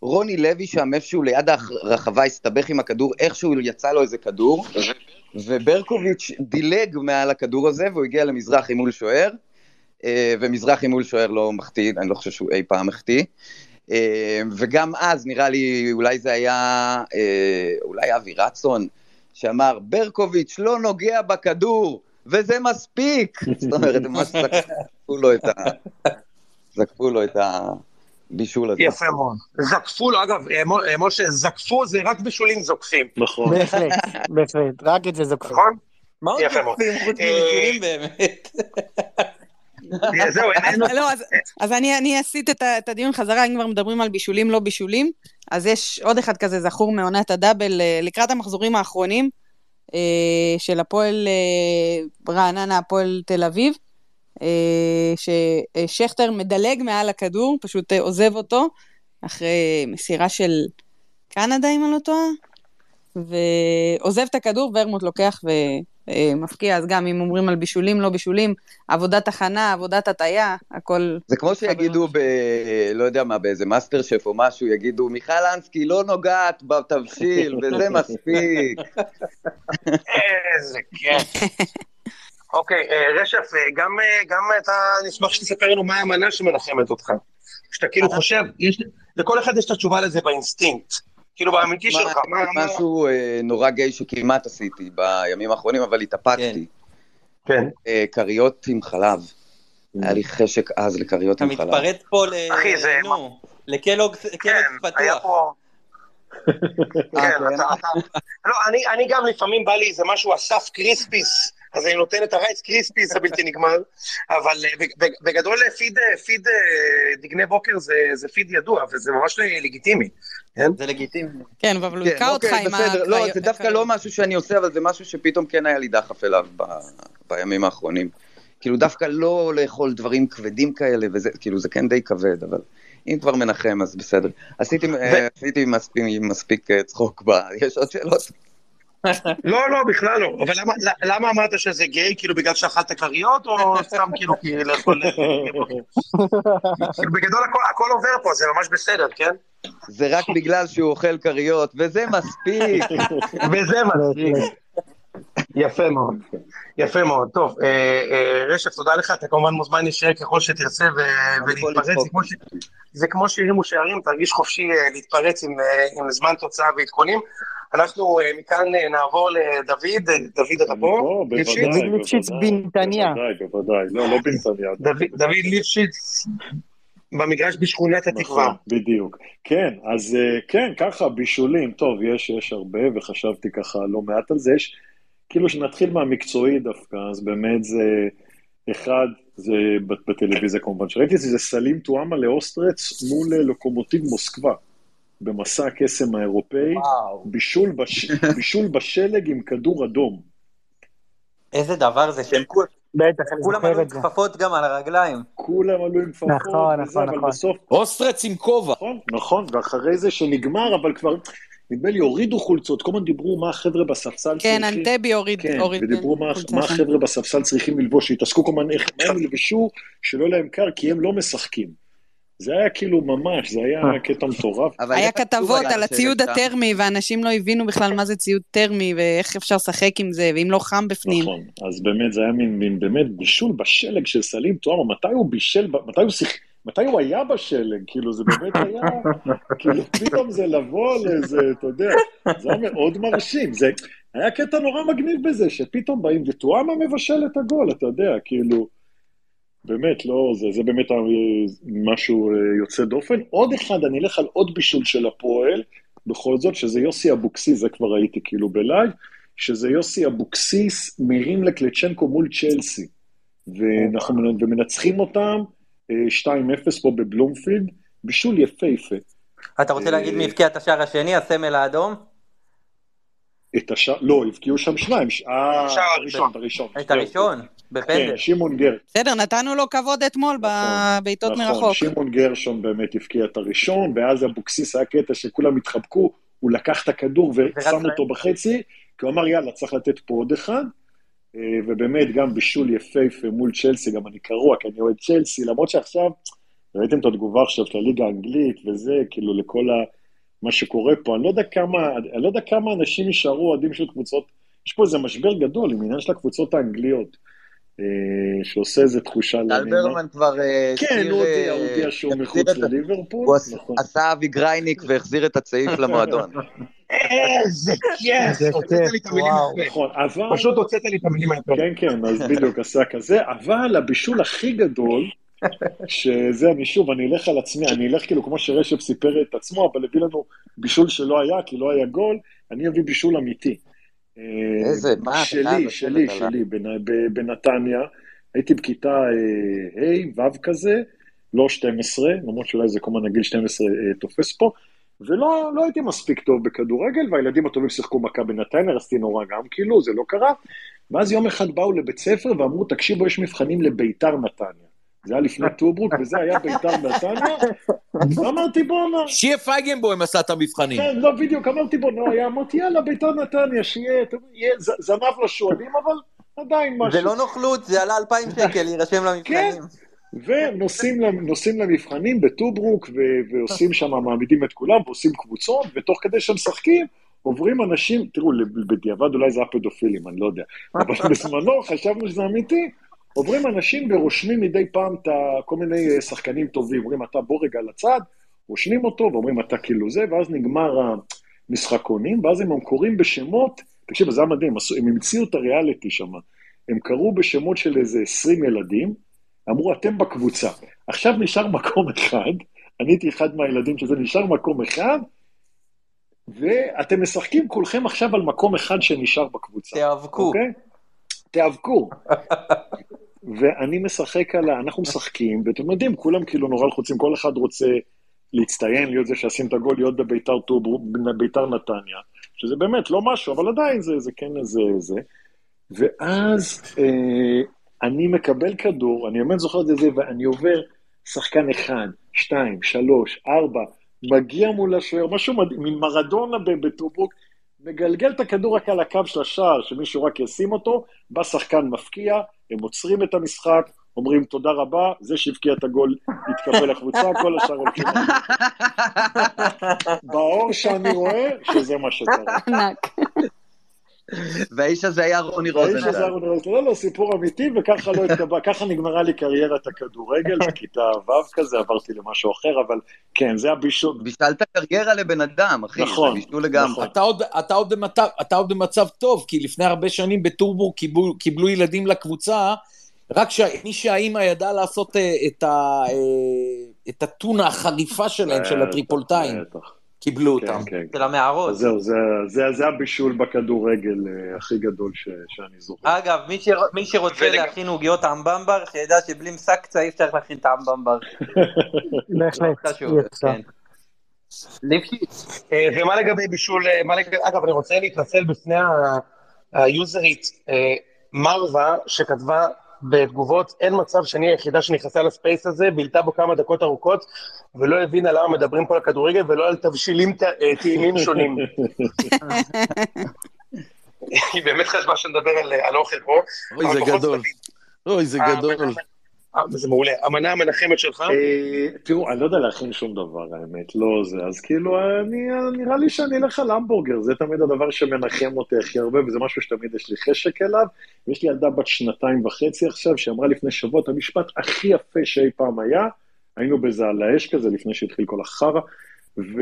רוני לוי שם איפשהו ליד הרחבה הסתבך עם הכדור, איכשהו יצא לו איזה כדור, וברקוביץ' דילג מעל הכדור הזה והוא הגיע למזרחי מול שוער, אה, ומזרחי מול שוער לא מחטיא, אני לא חושב שהוא אי פעם החטיא. אה, וגם אז נראה לי, אולי זה היה, אולי אבי רצון, שאמר, ברקוביץ' לא נוגע בכדור, וזה מספיק. זאת אומרת, הם ממש זקפו לו את ה... זקפו לו את הבישול הזה. יפה מאוד. זקפו לו, אגב, אה, אה, משה, זקפו זה רק בישולים זוקפים, נכון. בהחלט, בהחלט, רק את זה זוכרים. נכון? מה עוד יפה מאוד. זוכרים חוץ אה, מבישולים באמת? זהו. לא, אז, אני, אני אסיט את, הדיון חזרה, אם כבר מדברים על בישולים, לא בישולים. אז יש עוד אחד כזה זכור מעונת הדאבל לקראת המחזורים האחרונים של הפועל אה, רעננה, הפועל תל אביב, אה, ששכטר מדלג מעל הכדור, פשוט אה, עוזב אותו, אחרי מסירה של קנדה, אם אני לא טועה, ועוזב את הכדור, ורמוט לוקח ומפקיע, אז גם אם אומרים על בישולים, לא בישולים, עבודת הכנה, עבודת הטעיה, הכל... זה כמו שיגידו ב... לא יודע מה, באיזה MasterChef או משהו, יגידו, מיכל אנסקי לא נוגעת בתבשיל, וזה מספיק. איזה כיף. אוקיי, אה, רשף, אה, גם, אה, גם אתה, נשמח שתספר לנו מה המנה שמנחמת אותך. שאתה כאילו חושב, יש, לכל אחד יש את התשובה לזה באינסטינקט. כאילו באמיתי מה- שלך, מה. משהו אה, נורא גיי שכמעט עשיתי בימים האחרונים, אבל התאפקתי. כן. אה, כריות עם חלב. היה לי חשק עז לכריות אתה עם חלב. מתפרץ פה ל... אחי, זה- נו, ל Kellogg's כן, Kellogg's היה פתוח. פה... אה, כן, כן? אתה, אתה... לא, אני, אני גם לפעמים בא לי איזה משהו אסף קריספיס, אז אני נותן את ה Rice Krispies הבלתי נגמר, אבל אה, בג- בג- בגדול פיד, אה, פיד אה, דגני בוקר זה, זה פיד ידוע, וזה ממש לגיטימי. זה לגיטימי. כן, אבל הוא כן, היכה אותך אוקיי, עם בסדר. לא, זה דווקא. לא משהו שאני עושה, אבל זה משהו שפתאום כן היה לי דחף אליו ב... בימים האחרונים. כאילו דווקא לא לאכול דברים כבדים כאלה, וזה, כאילו זה כן די כבד, אבל אם כבר מנחם אז בסדר. עשיתי, אה, עשיתי מספיק, מספיק צחוק ב... יש עוד שאלות? לא, לא, בכלל לא. אבל למה, למה אמרת שזה גיי? כאילו בגלל שאכלת כריות, או סתם כאילו כי לאכול... כאילו בגדול הכל, הכל עובר פה, זה ממש בסדר, כן? זה רק בגלל שהוא אוכל כריות, וזה מספיק. וזה מספיק. יפה מאוד, יפה מאוד. טוב, אה, אה, רשף, תודה לך, אתה כמובן מוזמן להישאר ככל שתרצה ולהתפרץ, זה כמו ש- זה כמו שהרימו שערים, תרגיש חופשי אה, להתפרץ עם זמן תוצאה ועדכונים. אנחנו אה, מכאן אה, נעבור לדוד, אה, דוד אתה פה? דוד ליפשיץ בנתניה. בוודאי, בוודאי, לא, לא בנתניה. דוד דוד ליפשיץ במגרש בשכונת התקווה. נכון, בדיוק. כן, אז כן, ככה, בישולים, טוב, יש, יש הרבה, וחשבתי ככה לא מעט על זה. יש, כאילו שנתחיל מהמקצועי דווקא, אז באמת זה, אחד, זה ב- בטלוויזיה כמובן, שראיתי את זה, זה סלים טואמה לאוסטרץ מול לוקומוטיב מוסקבה, במסע הקסם האירופאי, בישול, בש, בישול בשלג עם כדור אדום. איזה דבר זה שהם כול- בטח, אני כולם עלו עם. כפפות גם על הרגליים. כולם עלו עם כפפות, נכון, וזה, נכון, אבל נכון. בסוף אוסטרץ עם כובע. נכון, נכון, ואחרי זה שנגמר, אבל כבר, נדמה לי, הורידו חולצות, כל הזמן דיברו מה החבר'ה בספסל כן, צריכים. אנטבי הוריד, כן, הוריד ודיברו מה, מה שם. החבר'ה בספסל צריכים ללבוש, שהתעסקו כל הזמן איך הם ילבשו, שלא יהיה להם קר, כי הם לא משחקים. זה היה כאילו ממש, זה היה קטע מטורף. היה כתבות על הציוד? הטרמי, ואנשים לא הבינו בכלל מה זה ציוד טרמי, ואיך אפשר לשחק עם זה, ואם לא חם בפנים. נכון, אז באמת זה היה מין, מין באמת בישול בשלג של סלים טועמה, מתי הוא בישל, מתי הוא שיח... מתי הוא היה בשלג? כאילו זה באמת היה, כאילו פתאום זה לבוא לאיזה, אתה יודע, זה היה מאוד מרשים, זה היה קטע נורא מגניב בזה, שפתאום באים וטועמה מבשל את הגול, אתה יודע, כאילו, באמת, לא, זה, זה באמת אה, משהו אה, יוצא דופן. עוד אחד, אני אלך על עוד בישול של הפועל, בכל זאת, שזה יוסי אבוקסיס, זה כבר ראיתי כאילו ב live, שזה יוסי אבוקסיס מרים לקלשצ'נקו מול צ'לסי. ואנחנו ומנצחים אותם אה, 2-0 פה בבלומפילד, בישול יפהפה. אתה רוצה להגיד מי הבקיע את השער השני, הסמל האדום? את השער, לא, הבקיעו שם שניים. אה, הראשון. את הראשון. את הראשון, בפנדל. כן, שמעון גר. בסדר, נתנו לו כבוד אתמול נכון, בבעיטות נכון, מרחוק. שמעון גרשון באמת הבקיע את הראשון, ואז אבוקסיס היה קטע שכולם התחבקו, הוא לקח את הכדור ושם אותו בחצי, כי הוא אמר יאללה, צריך לתת פה עוד אחד, אה, ובאמת גם בישול יפהפה מול צ'לסי, גם אני קרוע, כי אני אוהד צ'לסי, למרות שעכשיו, ראיתם את התגובה עכשיו של הליגה האנגלית וזה, כאילו לכל ה... מה שקורה פה, אני לא יודע כמה, אני לא יודע כמה אנשים יישארו אוהדים של קבוצות, יש פה איזה משבר גדול עם עניין של הקבוצות האנגליות, אה, שעושה איזה תחושה לא נעימה. ברמן כבר אה, כן, הוא הודיע, אה, הוא הודיע שהוא מחוץ לליברפול, הוא נכון. עשה אבי גרייניק והחזיר את הצעיף למועדון. איזה כיף, הוצאת לי את המילים. מהפה. נכון. פשוט הוצאת לי את המילים מהפה. כן, כן, אז בדיוק עשה כזה, אבל הבישול הכי גדול, שזה אני שוב, אני אלך על עצמי, אני אלך כאילו כמו שרשף סיפר את עצמו, אבל הביא לנו בישול שלא היה, כי לא היה גול, אני אביא בישול אמיתי. אה, איזה, מה, שלי, שלי. שלי, ב- בנתניה, הייתי בכיתה אה, ה', ו' כזה, לא 12, למרות שאולי זה כל הזמן גיל 12 אה, תופס פה, ולא לא הייתי מספיק טוב בכדורגל, והילדים הטובים שיחקו מכבי נתניה, רציתי נורא גם כאילו, זה לא קרה. ואז יום אחד באו לבית ספר ואמרו, תקשיבו, יש מבחנים לביתר נתניה. זה היה לפני טוברוק, וזה היה ביתר נתניה. אמרתי, בואנה, שיה פייגנבוים עשה את המבחנים. כן, לא, בדיוק, אמרתי, בואנה, היה, אמרתי, יאללה, ביתר נתניה, שיהיה, זנב לשועלים, אבל עדיין משהו. זה לא נוכלות, זה עלה 2,000 שקל להירשם כן. למבחנים. ונוסעים למ- נוסעים למבחנים בטוברוק, ועושים שם, מעמידים את כולם, ועושים קבוצות, ותוך כדי שהם משחקים, עוברים אנשים, תראו, ל- בדיעבד אולי זה היה פדופילים, אני לא יודע, אבל בזמנו חשבנו שזה אמיתי, עוברים אנשים ורושמים מדי פעם את כל מיני אה, שחקנים טובים, אומרים, אתה בוא רגע לצד, רושמים אותו, ואומרים, אתה כאילו זה, ואז נגמר המשחקונים, ואז הם קוראים בשמות, תקשיב, זה היה מדהים, הם המציאו את הריאליטי שם, הם קראו בשמות של איזה 20 ילדים, אמרו, אתם בקבוצה. עכשיו נשאר מקום אחד, אני הייתי אחד מהילדים שזה, נשאר מקום אחד, ואתם משחקים כולכם עכשיו על מקום אחד שנשאר בקבוצה. תיאבקו. אוקיי? תיאבקו. ואני משחק על ה... אנחנו משחקים, ואתם יודעים, כולם כאילו נורא לחוצים, כל אחד רוצה להצטיין, להיות זה שעשים את הגול, להיות בביתר טובר, ביתר נתניה, שזה באמת לא משהו, אבל עדיין זה, זה כן איזה זה. ואז אה, אני מקבל כדור, אני באמת זוכר את זה, ואני עובר שחקן אחד, שתיים, שלוש, ארבע, מגיע מול השוער, משהו מדהים, מין מרדונה בטוברוק, מגלגל את הכדור רק על הקו של השער, שמישהו רק ישים אותו, בא שחקן מפקיע, הם עוצרים את המשחק, אומרים תודה רבה, זה שהבקיע את הגול התקבל לקבוצה, כל השאר הולכים. באור שאני רואה, שזה מה שקרה. והאיש הזה היה רוני והאיש הזה רוזנטל. היה רוני רוזנטל. לא, לא, סיפור אמיתי, וככה לא התקבע, ככה נגמרה לי קריירת הכדורגל, בכיתה ו' כזה, עברתי למשהו אחר, אבל כן, זה הבישול. בישלת קריירה לבן אדם, אחי. נכון, זה בישול לגמרי. נכון. אתה עוד, במצב, טוב, כי לפני הרבה שנים בטורבורג קיבלו, ילדים לקבוצה, רק שמי שהאימא ידעה לעשות אה, את, אה, את הטונה החריפה שלהם, של הטריפולטאים, בטח, קיבלו כן, אותם. כן. של המערות. אז זהו, זה, זה, זה הבישול בכדורגל אה, הכי גדול ש, שאני זוכר. אגב, מי, ש... מי שרוצה ולג- להכין עוגיות אמבמבר, שידע שבלי מסקצה אי אפשר להכין את האמבמבר. בהחלט. כן. אה, ומה לגבי בישול, אה, אגב, אני רוצה להתנצל בפני ה- היוזרית מרווה, שכתבה בתגובות, אין מצב שאני היחידה שנכנסה לספייס הזה, בילתה בו כמה דקות ארוכות, ולא הבינה למה מדברים פה על כדורגל ולא על תבשילים אה, טעימים שונים. היא באמת חשבה שנדבר על, אה, אוכל פה. אוי, זה גדול. אוי, זה אה, גדול. אה, זה מעולה. המנה המנחמת שלך? אה, תראו, אני לא יודע להכין שום דבר, האמת, לא זה. אז כאילו, אני, נראה לי שאני אלך על המבורגר, זה תמיד הדבר שמנחם אותי הכי הרבה, וזה משהו שתמיד יש לי חשק אליו. יש לי ילדה בת שנתיים וחצי עכשיו, שאמרה לפני שבוע את המשפט הכי יפה שאי פעם היה. היינו באיזה על האש כזה, לפני שהתחיל כל החרא, והיה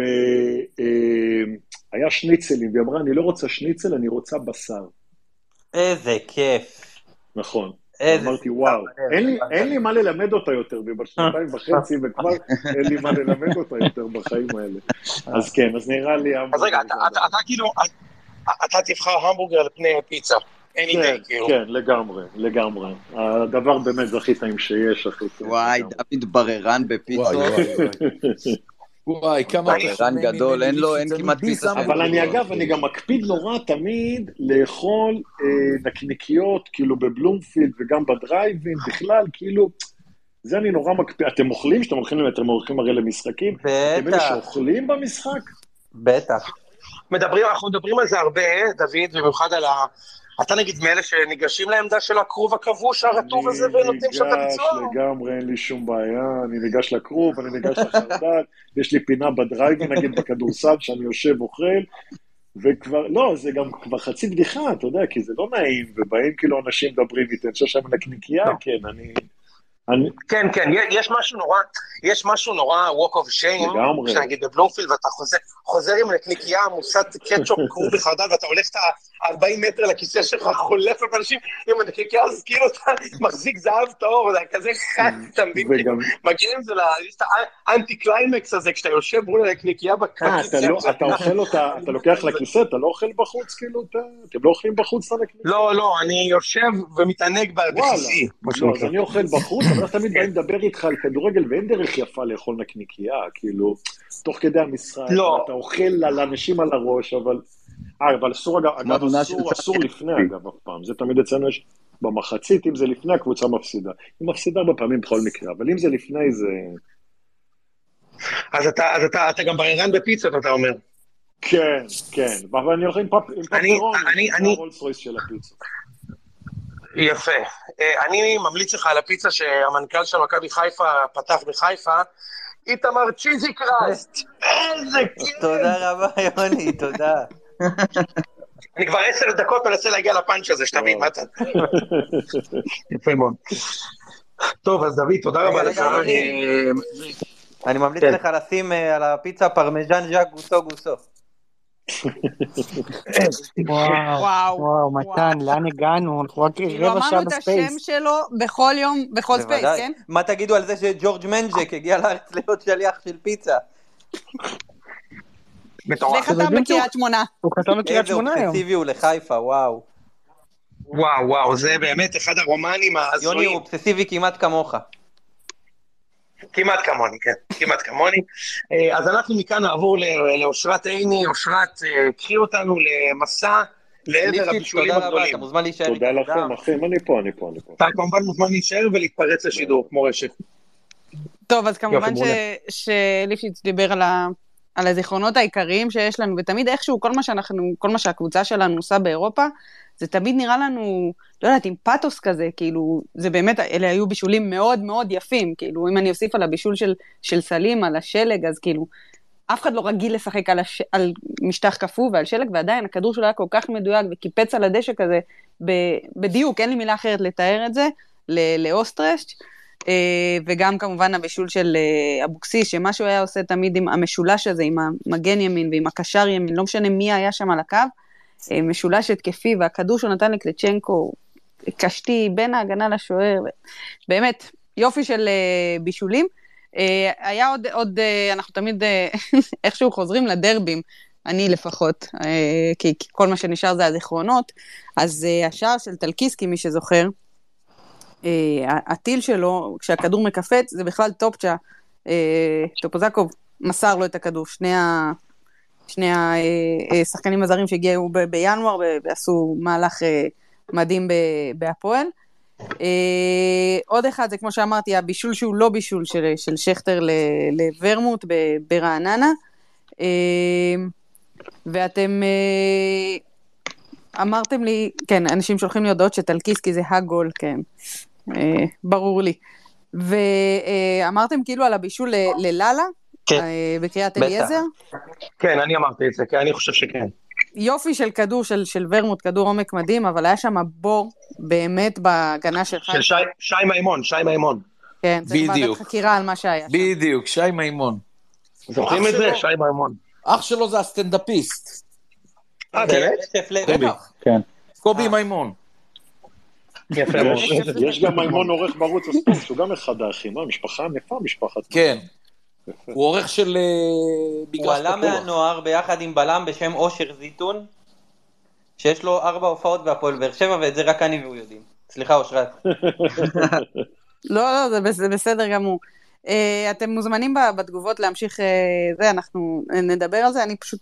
שניצלים, והיא אמרה, אני לא רוצה שניצל, אני רוצה בשר. איזה כיף. נכון. איזה אמרתי, וואו, אין לי- מה ללמד אותה יותר, ובת שנתיים וחצי, וכבר אין לי מה ללמד אותה יותר בחיים האלה. אז כן, אז נראה לי... אז רגע, אתה- אתה אתה כאילו, אתה תבחר המבורגר על פני פיצה. כן, לגמרי, לגמרי. הדבר באמת זה הכי טעים שיש, הכי טעים. וואי. דוד בררן בפיצות. וואי, כמה שונה גדול, אין לו- אין כמעט פיסה אבל אני. אגב, אני גם מקפיד נורא תמיד לאכול אה, נקניקיות, כאילו בבלומפילד וגם בדרייבין, בכלל, כאילו, זה אני נורא מקפיד. אתם אוכלים? שאתם הולכים, אתם הולכים הרי למשחקים? אתם אלה בטח, שאוכלים במשחק? בטח. מדברים, אנחנו מדברים על זה הרבה, דוד, במיוחד על ה... אתה נגיד מאלה שניגשים לעמדה של הכרוב הכבוש הרטוב הזה ונותנים שם את אני הביצוע? ניגש לגמרי, אין לי שום בעיה, אני ניגש לכרוב, אני ניגש לחרדל, יש לי פינה בדרייבין, נגיד בכדורסל, שאני יושב אוכל, וכבר, לא, זה גם כבר חצי בדיחה, אתה יודע, כי זה לא נעים, ובאים כאילו אנשים מדברים איתי, אני חושב שהם נקניקייה, לא. כן, אני... אני כן, כן, יש משהו נורא, יש משהו נורא walk of shame, לגמרי. שנגיד בבלומפילד ואתה חוזר, חוזר עם נקניקייה עמוסת קטשופ קרוב בחרדל ואתה הולך את ה-40 מטר לכיסא שלך, חולף על אנשים עם הנקניקייה, אז כאילו אתה מחזיק זהב טהור, זה כזה חד, אתה מבין? וגם, מגיע עם זה, ל- יש את ה anti climax הזה, כשאתה יושב מול הנקניקייה בכיסא. אה, אתה לא, אתה אוכל אותה, אתה לוקח לכיסא, אתה לא אוכל בחוץ, כאילו, אתה- אתם לא אוכלים בחוץ את הנקניקייה? לא, לא, אני יושב ומתענג ב- בכיסי. מה לא, אני אוכל בחוץ, אבל תמיד באים לדבר איתך על כדורגל, ואין דרך יפה לאכול נקניקייה, כאילו, תוך כדי המשחק, לא. אתה אוכל לאנשים על הראש, אבל... אה, אבל אסור, אגב, של אסור, צחי. אסור לפני, אגב, אף פעם. זה תמיד אצלנו יש במחצית, אם זה לפני, הקבוצה מפסידה. היא מפסידה הרבה פעמים בכל מקרה, אבל אם זה לפני, זה... אז אתה, אז אתה, אתה גם בררן בפיצות, אתה אומר. כן, כן. אבל אני הולך עם אני- פפרון, אני- זה אני- הרולס רויס של הפיצה. יפה. אה, אני ממליץ לך על הפיצה שהמנכ"ל של מכבי חיפה פתח בחיפה, איתמר צ'יזי קראסט. איזה כיף. תודה רבה, יוני, תודה. אני כבר עשר דקות מנסה להגיע לפאנץ' הזה, שתבין, מה אתה... יפה מאוד. טוב, אז דוד, תודה רבה לך. אה, אני ממליץ כן. לך לשים אה, על הפיצה פרמיז'ן ז'אק גוסו גוסו. וואו, וואו. מתן, לאן הגענו? אנחנו רק כאילו רבע שעה אמרנו את השם ב space. שלו בכל יום, בכל space. כן? מה תגידו על זה שג'ורג' מנג'ק הגיע לארץ להיות שליח של פיצה? מטורף. וחתם שהוא- בקריית שמונה. הוא חתם בקריית איזה שמונה היום. אובססיבי הוא לחיפה, וואו. וואו, וואו, זה באמת אחד הרומנים יוני הוא ההזויים. אובססיבי כמעט כמוך. כמעט כמוני, כן, כמעט כמוני. אה, אז אנחנו מכאן נעבור ל- לאושרת עיני. אושרת, אה, קחי אותנו למסע לעבר הבישולים תודה רבה, הגדולים. אתה מוזמן להישאר תודה לכם. אחים, אני פה, אני פה, אני פה. אתה כמובן מוזמן להישאר ולהתפרץ לשידור, כמו רשת. טוב, אז כמובן שליפשיץ דיבר על, ה, על הזיכרונות העיקריים שיש לנו, ותמיד איכשהו כל מה שאנחנו, כל מה שהקבוצה שלנו עושה באירופה, זה תמיד נראה לנו, לא יודעת, עם פאתוס כזה, כאילו, זה באמת, אלה היו בישולים מאוד מאוד יפים, כאילו, אם אני אוסיף על הבישול של, של סלים, על השלג, אז כאילו, אף אחד לא רגיל לשחק על, הש... על משטח קפוא ועל שלג, ועדיין הכדור שלו היה כל כך מדויק וקיפץ על הדשא כזה. בדיוק, אין לי מילה אחרת לתאר את זה, ל... לאוסטרשט. אה, וגם כמובן הבישול של אה, אבוקסיס, שמה שהוא היה עושה תמיד עם המשולש הזה, עם המגן ימין ועם הקשר ימין, לא משנה מי היה שם על הקו, משולש התקפי, והכדור שהוא נתן לקלצ'נקו, קשתי בין ההגנה לשוער, באמת, יופי של אה, בישולים. אה, היה עוד, עוד אה, אנחנו תמיד אה, איכשהו חוזרים לדרבים, אני לפחות, אה, כי, כל מה שנשאר זה הזיכרונות, אז אה, השער של טלקיסקי, מי שזוכר, אה, הטיל שלו, כשהכדור מקפץ, זה בכלל טופצ'ה. אה, טופוזקוב מסר לו את הכדור. שני, ה, שני השחקנים הזרים שהגיעו ב, בינואר ועשו מהלך אה, מדהים בהפועל. אה, עוד אחד זה כמו שאמרתי, הבישול שהוא לא בישול של, של שכטר לוורמוט ברעננה. אה, ואתם אה, אמרתם לי, כן, אנשים שולחים לי הודעות שטלקיסקי זה הגול, כן. אה, ברור לי. ואמרתם כאילו על הבישול ללאלה, כן. אה, בקריית. אליעזר. כן, אני אמרתי את זה, כן, אני חושב שכן. יופי של כדור של, של ורמוט, כדור עומק מדהים, אבל היה שם בור באמת בהגנה שלך. של שי- שי מימון, שי מימון. כן, צריך ועדת. חקירה על מה שהיה. בדיוק, שי מימון. זוכרים את זה? שי מימון. אח שלו זה הסטנדאפיסט. אה, באמת? בטח. כן. קובי מימון. יפה מאוד. יש- גם מימון עורך בערוץ הספורט, שהוא גם אחד האחים, מה, משפחה ענפה, משפחת... כן. הוא עורך של אה, הוא מגרש עלה פתוח. מהנוער ביחד עם בלם בשם אושר זיתון, שיש לו ארבע הופעות בהפועל באר שבע, ואת זה רק אני והוא יודעים. סליחה, אושרת. לא, לא, זה בס- זה בסדר גמור. אה, אתם מוזמנים בתגובות להמשיך אה, זה, אנחנו נדבר על זה, אני פשוט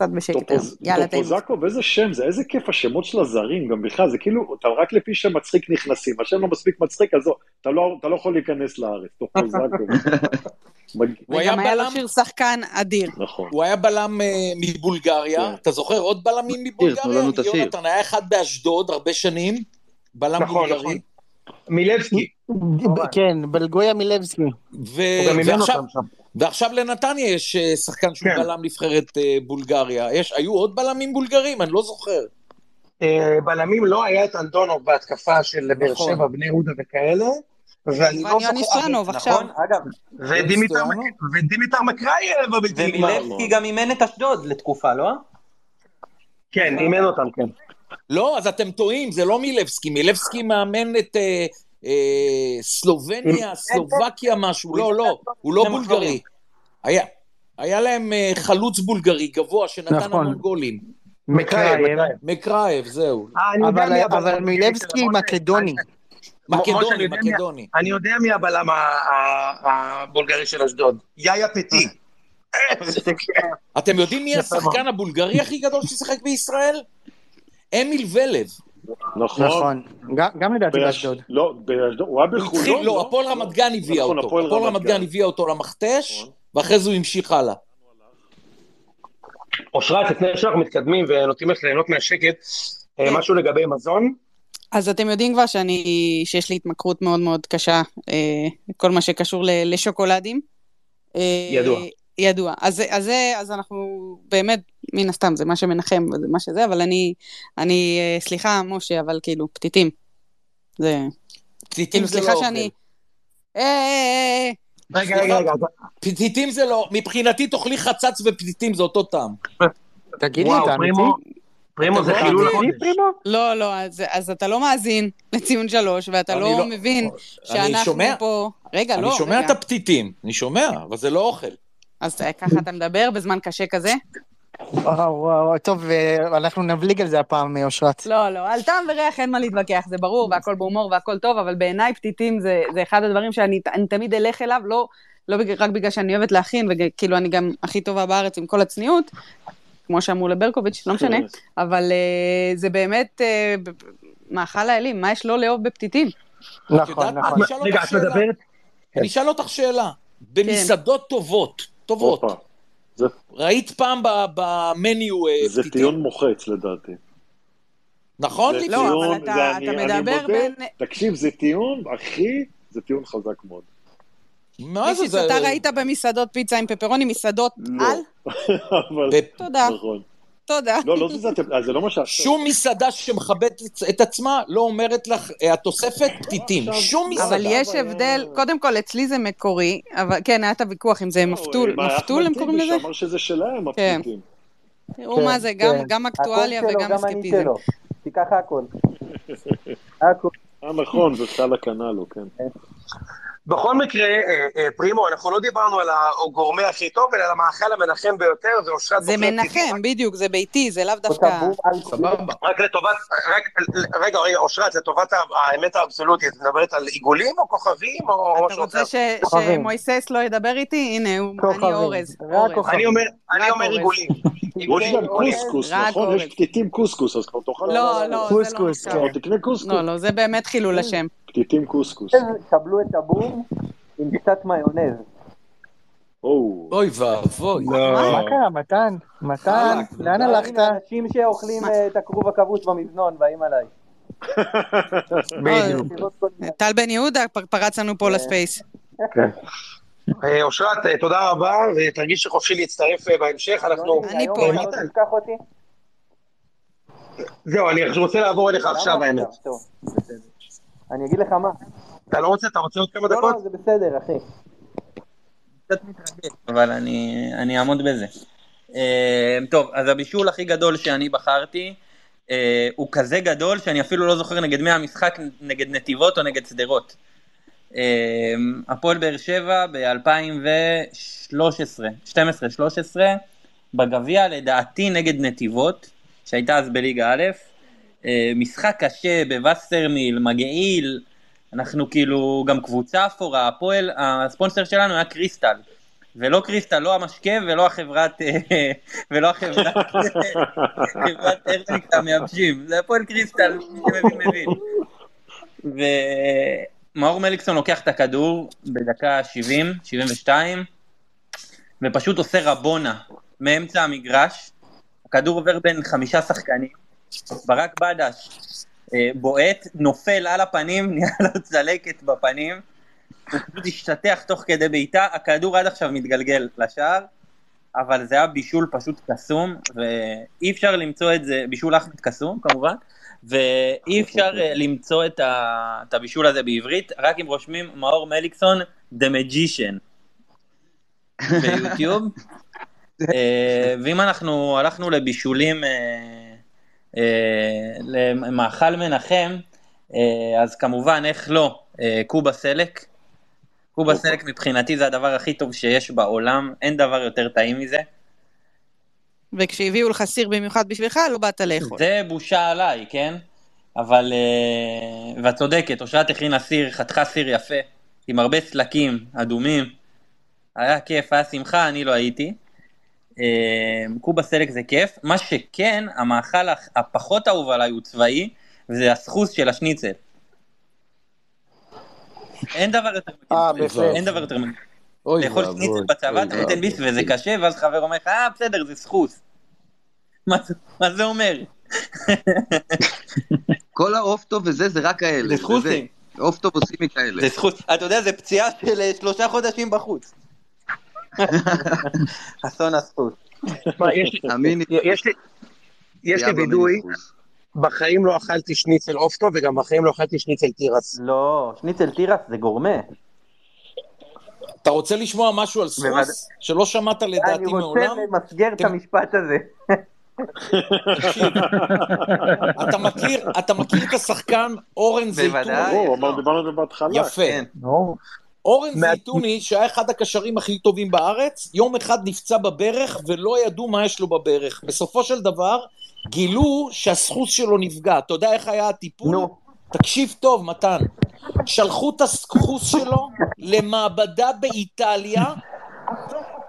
קצת בשקט היום. טופוז- יאללה, תהנו. טופוזקוב, איזה שם זה, איזה כיף השמות של הזרים, גם בכלל, זה כאילו, אתה רק לפי שם מצחיק נכנסים, השם לא מספיק מצחיק, אז לא, אתה לא, אתה לא יכול להיכנס לארץ, טופוזקוב. הוא היה וגם היה לו בלם, שיר שחקן אדיר. נכון. הוא היה בלם אה, מבולגריה, כן. אתה זוכר עוד בלמים מבולגריה? יונתן היה אחד באשדוד הרבה שנים, בלם נכון, בולגרי, נכון. מילבסקי. כן, בלגויה מילבסקי. ועכשיו-. ועכשיו לנתניה יש אה, שחקן שהוא כן. בלם נבחרת אה, בולגריה. יש, היו עוד בלמים בולגרים? אני לא זוכר. אה, בלמים לא היה את אנדונוב בהתקפה של באר נכון. שבע, בני יהודה וכאלה. ואני לא זוכר... עכשיו. נכון? אגב, ודימיטר מקרייב הבלתי נגמר. ומילבסקי גם אימן את אשדוד לתקופה, לא? כן, אימן אותם, כן. לא, אז אתם טועים, זה לא מילבסקי. מילבסקי מאמן את סלובניה, סלובקיה משהו. לא, לא, הוא לא. בולגרי. היה, היה להם אה, חלוץ בולגרי גבוה שנתן נכון. המון גולים. מקרייב, מקרייב. זהו. אה, אבל. אבל מילבסקי מקדוני. מקדוני, יודע מי- מקדוני. אני יודע מי הבלם הבולגרי של אשדוד. יאיה פטי. אתם יודעים מי השחקן הבולגרי הכי גדול ששיחק בישראל? אמיל ולב. נכון. נכון. גם- גם לדעתי באש- באשדוד. לא, באשדוד, הוא היה בחולון, לא, הפועל רמת גן הביאה נכון, אותו. הפועל רמת גן. הביאה אותו למכתש, נכון. ואחרי זה הוא המשיך הלאה. אושרת, לפני שאנחנו מתקדמים ונותנים לך ליהנות מהשקט, אה, כן. משהו לגבי מזון? אז אתם יודעים כבר שאני, שיש לי התמכרות מאוד מאוד קשה, אה, כל מה שקשור ל- לשוקולדים. אה, ידוע. ידוע. אז, אז, אז אנחנו באמת, מן הסתם, זה מה שמנחם וזה מה שזה, אבל אני, אני, אה, סליחה, משה, אבל כאילו, פתיתים. זה, פתיתים כאילו, זה לא סליחה. שאני... אה, אה, אה, רגע, רגע, רגע. פתיתים זה לא, מבחינתי תאכלי חצץ ופתיתים זה אותו טעם. תגיד לי, וואו, אתה אמיתי? פרימו, זה לא חילול אמיתי, החודש. פרימו? לא, לא, אז, אז אתה לא מאזין לציון שלוש, ואתה לא, לא- מבין שאנחנו שומע. פה... רגע, לא, אני שומע. את הפתיתים, אני שומע, אבל זה לא אוכל. אז אה, ככה אתה מדבר בזמן קשה כזה? וואו, וואו, טוב, אה, אנחנו נבליג על זה הפעם, אה, אושרת. לא, לא, על טעם וריח אין מה להתווכח, זה ברור, והכל בהומור והכל טוב, אבל בעיניי פתיתים זה, זה אחד הדברים שאני אני תמיד אלך אליו, לא, לא בג- רק בגלל שאני אוהבת להכין, וכאילו אני גם הכי טובה בארץ עם כל הצניעות, כמו שאמרו לברקוביץ', לא משנה, אבל uh, זה באמת uh, מאכל האלים, מה יש לא לאהוב בפתיתים? נכון? נכון. רגע, את. מדברת? אני אשאל אותך שאלה. במסעדות טובות, טובות. זה- ראית פעם ב- במניו אה, זה פתיתים? טיעון מוחץ לדעתי. נכון? זה? לא, אבל טיעון, אתה- זה אתה אני- אני מדבר מודה, בין- תקשיב, זה טיעון, אחי, זה טיעון חזק מאוד. מה זה? זה- אתה ראית במסעדות פיצה עם פפרוני, מסעדות לא. על? אבל, תודה, נכון. תודה. לא, לא זזתם, אה, זה לא מה שעכשיו. שום מסעדה שמכבדת את עצמה לא אומרת לך, אה, התוספת פתיתים. שום מסעדה. אבל יש הבדל, קודם כל אצלי זה מקורי, אבל כן, היה את הוויכוח אם זה מפתול, לא, מפתול הם אחמד קוראים לזה? שאמר שזה שלהם, כן. הפתיתים. תראו כן, מה זה, גם- כן. גם אקטואליה וגם אסקפיזם. תיקח הכל. הכל. אה, נכון, זה סל הקנה לו, כן. בכל מקרה, אה, אה, פרימו, אנחנו לא דיברנו על הגורמה הכי טוב, אלא על המאכל המנחם ביותר, זה בוחרת מנחם, פתאום. בדיוק, זה ביתי, זה לאו דווקא... סבבה. רק לטובת, רק, רגע, רגע, אושרת, לטובת האמת האבסולוטית, את מדברת על עיגולים או כוכבים או אתה משהו רוצה אחר? ש- כוכבים. שמויסס לא ידבר איתי? הנה. אני אורז. אני אומר. עיגולים. יש גם. קוסקוס, נכון? יש פתיתים קוסקוס, אז כבר תאכל... לא, לא, זה קוסקוס, לא כן. תקנה קוסקוס. לא, לא, זה באמת חילול השם. פתיתים קוסקוס. קבלו את הבום עם קצת מיונז. או, אוי ואבוי. מה קרה, מתן? מתן, לאן הלכת? הנה, אנשים שאוכלים אה, את הכרוב הכבוש במזנון באים עליי. טל בן יהודה פרץ לנו פה לספייס. אה, אושרת, אה, תודה רבה, ותרגישי חופשי להצטרף אה, בהמשך, אנחנו... אני היום פה, לא פה. תשכח אותי? זהו, אני רוצה לעבור אליך עכשיו, האמת. אני אגיד לך מה. אתה לא רוצה? אתה רוצה עוד כמה לא, דקות? לא, זה בסדר, אחי. קצת מתרגש, אבל אני, אני אעמוד בזה. טוב, אז הבישול הכי גדול שאני בחרתי, הוא כזה גדול שאני אפילו לא זוכר נגד מי המשחק, נגד נתיבות או נגד שדרות. אה, הפועל באר שבע ב-2013, 12-13, בגביע לדעתי נגד נתיבות, שהייתה אז בליגה א', אה, משחק קשה בווסרמיל, מגעיל, אנחנו כאילו גם קבוצה אפורה, הפועל, הספונסר שלנו היה קריסטל. ולא קריסטל, לא המשקה ולא החברת, אה, ולא החברת, חברת ארניקס המייבשים, זה הפועל קריסטל, מי שמבין מבין. ומאור מליקסון לוקח את הכדור בדקה 70, 72, ופשוט עושה רבונה מאמצע המגרש, הכדור עובר בין חמישה שחקנים, ברק בדש אה, בועט, נופל על הפנים, נהיה לו צלקת בפנים, הוא פשוט השתטח תוך כדי בעיטה, הכדור עד עכשיו מתגלגל לשער, אבל זה היה בישול פשוט קסום, ואי אפשר למצוא את זה, בישול אחמד קסום כמובן, ואי אפשר אה, למצוא את, ה, את הבישול הזה בעברית, רק אם רושמים מאור מליקסון, The Magician, ביוטיוב. אה, ואם אנחנו הלכנו לבישולים, אה, למאכל מנחם, אז כמובן, איך לא, קובה סלק. קובה סלק מבחינתי זה הדבר הכי טוב שיש בעולם, אין דבר יותר טעים מזה. וכשהביאו לך סיר במיוחד בשבילך, לא באת לאכול. זה בושה עליי, כן? אבל, אה, ואת צודקת, אושרת הכינה סיר, חתכה סיר יפה, עם הרבה סלקים אדומים. היה כיף, היה שמחה, אני לא הייתי. אה, קובה סלק זה כיף. מה שכן, המאכל הפחות אהוב עליי הוא צבאי, וזה הסחוס של השניצל. אין דבר יותר אה, מגעיל. בהחלט. אין דבר יותר מגעיל. לאכול ואבוי, שניצל בצבא, אתה נותן. ביס וזה קשה, ואז חבר אומר לך, אה, בסדר, זה סחוס. מה זה- אומר? כל העוף טוב וזה, זה רק כאלה. זה סחוסים. עוף טוב עושים מכאלה. זה זכות, אתה יודע, זה פציעה של אה, שלושה חודשים בחוץ. אסון. תשמע, יש לי- במיניפוס. בחיים לא אכלתי שניצל עוף טוב, וגם בחיים לא אכלתי שניצל תירס. לא, שניצל תירס זה גורמה. אתה רוצה לשמוע משהו על בוודאי. סוס? שלא שמעת לדעתי אני רוצה מעולם? למסגר את המשפט הזה. אתה מכיר, אתה מכיר את השחקן אורן בוודאי. ברור, אמרנו, דיברנו על זה בהתחלה. יפה. כן. אורן זייתוני, שהיה אחד הקשרים הכי טובים בארץ, יום אחד נפצע בברך ולא ידעו מה יש לו בברך. בסופו של דבר, גילו שהסחוס שלו נפגע. אתה יודע איך היה הטיפול? תקשיב טוב, מתן. שלחו את הסחוס שלו למעבדה באיטליה,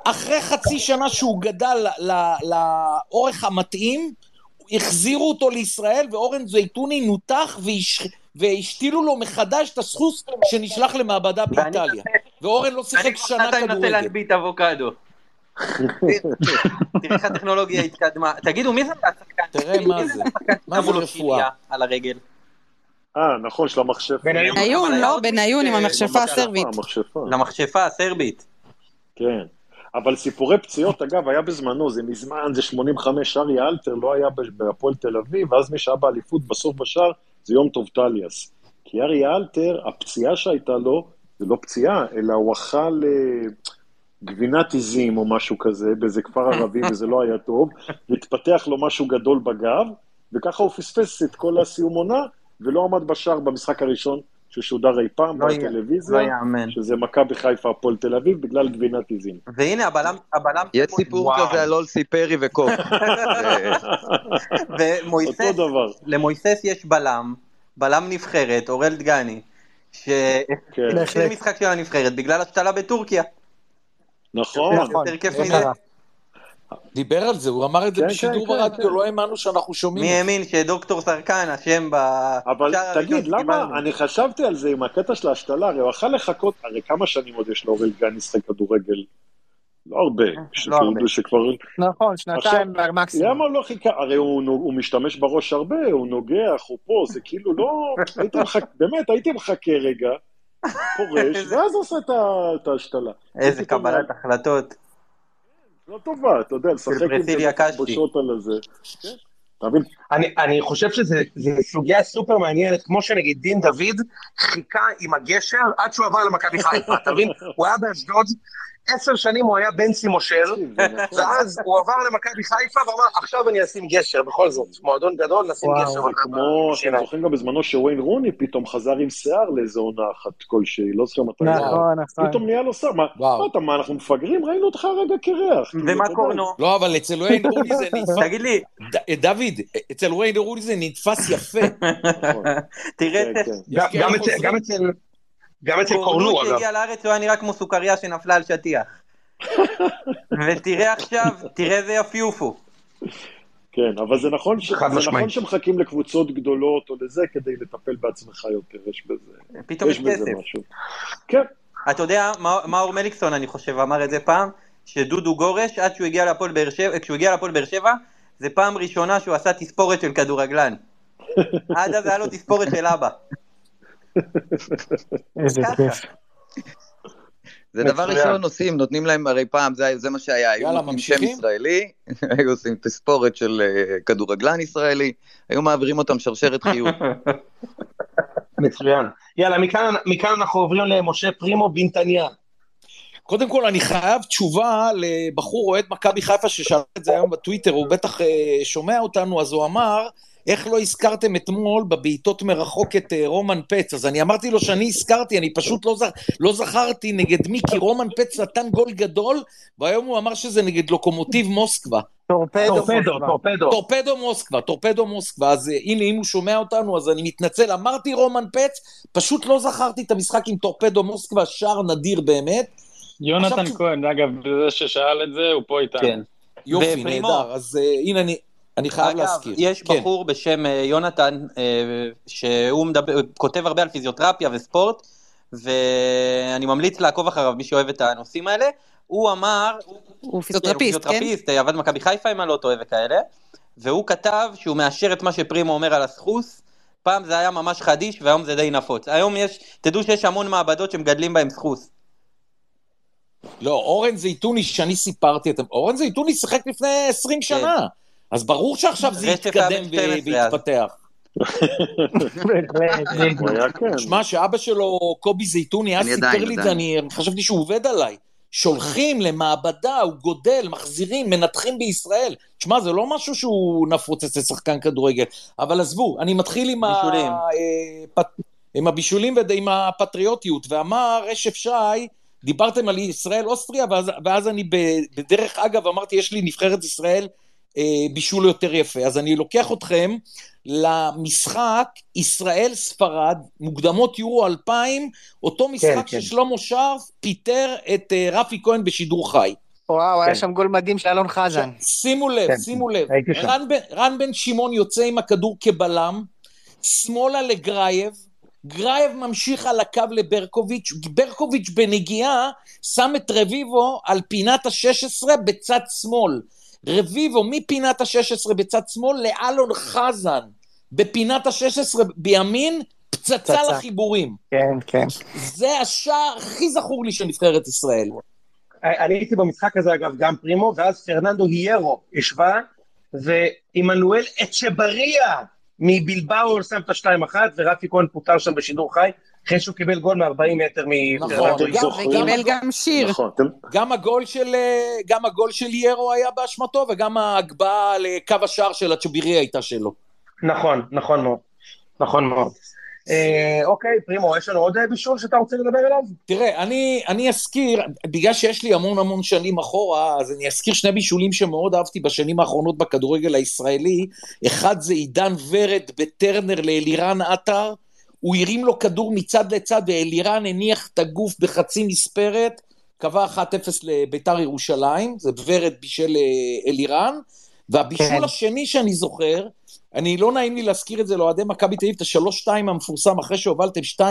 אחרי חצי שנה שהוא גדל לאורך המתאים, החזירו אותו לישראל, ואורן זייתוני נותח והש... והשתילו לו מחדש את הסחוס שנשלח למעבדה באיטליה. ואורן לא שיחק שנה אני מנסה כדורגל. להנביט אבוקדו. תראה איך הטכנולוגיה התקדמה. תגידו, מי זה השחקן? תראה מה זה. מה זה רפואה? על הרגל. אה, נכון, של המכשפה. בניון. לא? בניון עם המכשפה במכשפה, הסרבית. אה. למכשפה הסרבית. כן. אבל סיפורי פציעות, אגב, היה בזמנו, זה מזמן, זה 85, אריה אלתר לא היה בהפועל תל אביב, ואז מי שהיה באליפות בסוף בשער זה יום טוב טליאס. כי אריה אלתר, הפציעה שהייתה לו, זה לא פציעה, אלא הוא אכל אה, גבינת עיזים או משהו כזה באיזה כפר ערבי, וזה לא היה טוב, והתפתח לו משהו גדול בגב, וככה הוא פספס את כל הסיום עונה, ולא עמד בשער במשחק הראשון ששודר אי פעם לא בטלוויזיה. לא. שזה מכבי חיפה הפועל תל אביב בגלל גבינת עיזים. והנה הבלם, הבלם, יש סיפור וואו. כזה על אולסי פרי וקוק. זה- ומויסס, אותו דבר. למויסס יש בלם, בלם נבחרת, אורל דגני, שהתחיל כן. משחק של הנבחרת בגלל השתלה בטורקיה. נכון, דיבר על זה, הוא אמר את זה כן, בשידור כן, כן, ברדיו, כן. לא האמנו שאנחנו שומעים. מי. האמין שדוקטור סרקן אשם בשער אבל תגיד, למה? אני חשבתי על זה עם הקטע של ההשתלה, הרי הוא יכול לחכות, הרי כמה שנים עוד יש לאורל גן לשחק כדורגל? לא הרבה, לא הרבה. שכבר, נכון, שנתיים מקסימום. למה הוא לא חיכה, הרי הוא, הוא משתמש בראש הרבה, הוא נוגח, הוא פה, זה כאילו לא, הייתי מחכה, באמת, הייתי מחכה רגע, פורש, ואז עושה את ההשתלה. איזה קבלת החלטות. לא טובה, אתה יודע, לשחק עם זה קשתי. בושות על הזה. כן, אתה מבין? אני, אני חושב שזו סוגיה סופר מעניינת, כמו שנגיד דין דוד חיכה עם הגשר עד שהוא עבר למכבי חיפה, אתה מבין? הוא היה באשדוד, עשר שנים הוא היה בנצי מושל, נכון. ואז הוא עבר למכבי חיפה ואמר, עכשיו אני אשים גשר, בכל זאת, מועדון גדול, נשים וואו, גשר. זה זה כמו, אתם זוכרים גם בזמנו שוויין רוני פתאום חזר עם שיער לאיזה עונה אחת כלשהי, לא זוכר מתי. נכון, נכון. פתאום נהיה לו שיער, מה, וואו. מה אתה, מה, אנחנו מפגרים? ראינו אותך רגע קרח. כאילו, ומה. קורנו? לא, אבל אצל וויין רוני זה נתפס... תגיד לי, ד- דוד, אצל וויין רוני זה נתפס יפה. נכון. תראה כן, את כן. גם- אצל-. גם אצל... קורנו, קורנו אגב. שהגיע לארץ הוא היה נראה כמו סוכריה שנפלה על שטיח. ותראה עכשיו, תראה איזה יפיופו. כן, אבל זה נכון, ש... זה. נכון שמחכים לקבוצות גדולות או לזה כדי לטפל בעצמך יותר, יש בזה, פתאום יש בזה כסף. משהו. כן, אתה יודע, מאור- מאור מליקסון, אני חושב, אמר את זה פעם, שדודו גורש, עד שהוא הגיע להפועל באר שבע, כשהוא הגיע להפועל באר שבע, זה פעם ראשונה שהוא עשה תספורת של כדורגלן. עד אז היה לו תספורת של אבא. איזה. כיף. זה דבר. ראשון עושים, נותנים להם, הרי פעם זה, זה מה שהיה, היו נותנים שם? ישראלי, היו עושים תספורת של אה, כדורגלן ישראלי, היו מעבירים אותם שרשרת חיוב. מצוין. יאללה, מכאן, מכאן אנחנו עוברים למשה פרימו בנתניה. קודם כל, אני חייב תשובה לבחור אוהד מכבי חיפה ששאל את זה היום בטוויטר, הוא בטח אה, שומע אותנו, אז הוא אמר, איך לא הזכרתם אתמול בבעיטות מרחוק את אה, רומן פץ? אז אני אמרתי לו שאני הזכרתי, אני פשוט לא, זכ... לא זכרתי נגד מי, כי רומן פץ נתן גול גדול, והיום הוא אמר שזה נגד לוקומוטיב מוסקבה. טורפדו. טורפדו. טורפדו. טורפדו מוסקבה, טורפדו מוסקבה, אז אה, הנה, אם הוא שומע אותנו, אז אני מתנצל, אמרתי רומן פץ, פשוט לא זכרתי את המשחק עם טורפדו מוסקבה, שער נדיר באמת. יונתן עכשיו- כהן, אגב, זה ששאל את זה, הוא פה איתנו. כן. יופי. נהדר, אז אה, הנה, אני, אני חייב אגב, להזכיר. יש כן. בחור בשם אה, יונתן, אה, שהוא מדבר, כותב הרבה על פיזיותרפיה וספורט, ואני ממליץ לעקוב אחריו, מי שאוהב את הנושאים האלה. הוא אמר, הוא כן, הוא פיזיותרפיסט, כן? פיזיותרפיסט, אה, עבד במכבי חיפה אם אני לא טועה וכאלה, והוא כתב שהוא מאשר את מה שפרימו אומר על הסחוס, פעם זה היה ממש חדיש והיום זה די נפוץ. היום יש, תדעו שיש המון מעבדות שמגדלים בהם סחוס. לא, אורן זייתוני, שאני סיפרתי את... אורן זייתוני שיחק לפני 20 שנה, אז ברור שעכשיו זה יתקדם בן 12 אז. ויתפתח. שמע, שאבא שלו, קובי זייתוני, אז אני סיפר לי את זה. אני חשבתי שהוא עובד עליי. שולחים למעבדה, הוא גודל, מחזירים, מנתחים בישראל. תשמע, זה לא משהו שהוא נפוץ אצל שחקן כדורגל. אבל עזבו, אני מתחיל עם, ה... בישולים. אה, פט- עם הבישולים ועם הפטריוטיות, ואמר רשף שי, דיברתם על ישראל-אוסטריה, ואז, ואז אני בדרך אגב אמרתי, יש לי נבחרת ישראל אה, בישול יותר יפה. אז אני לוקח אתכם למשחק ישראל-ספרד, מוקדמות יורו 2000, אותו משחק כן. ששלמה שרף פיטר את אה, רפי כהן בשידור חי. וואו, היה כן. שם גול מדהים של אלון חזן. שימו לב, כן, שימו לב. רן בן, רן בן שמעון יוצא עם הכדור כבלם, שמאלה לגרייב, גרייב ממשיך על הקו לברקוביץ', ברקוביץ' בנגיעה שם את רביבו על פינת ה-16 בצד שמאל. רביבו מפינת ה-16 בצד שמאל לאלון חזן בפינת ה-16 בימין, פצצה פצצה. לחיבורים. כן, כן. זה השער הכי זכור לי של נבחרת ישראל. אני הייתי במשחק הזה אגב גם פרימו, ואז פרננדו היירו השווה, ועמנואל אצ'בריה מבלבאו שם את השתיים אחת, ורפי כהן פוטר שם בשידור חי, אחרי שהוא קיבל גול מ-40 מטר נכון, מפרננדו היירו. זוכרים? וקיבל גם שיר. נכון, גם הגול של, אה, גם הגול של ירו היה באשמתו, וגם ההגבהה לקו השער של הצ'בירי הייתה שלו. נכון, נכון מאוד. נכון מאוד. אה, אוקיי, פרימו, יש לנו עוד אה, בישול שאתה רוצה לדבר עליו? תראה, אני, אני אזכיר, בגלל שיש לי המון המון שנים אחורה, אז אני אזכיר שני בישולים שמאוד אהבתי בשנים האחרונות בכדורגל הישראלי. אחד זה עידן ורד בטרנר לאלירן עטר, הוא הרים לו כדור מצד לצד, ואלירן הניח את הגוף בחצי מספרת, קבע 1-0 לביתר ירושלים, זה ורד בישל אה, אלירן. והבישול כן. השני שאני זוכר, אני לא נעים לי להזכיר את זה לאוהדי מכבי תל אביב, את השלוש-שתיים המפורסם אחרי שהובלתם 2-0,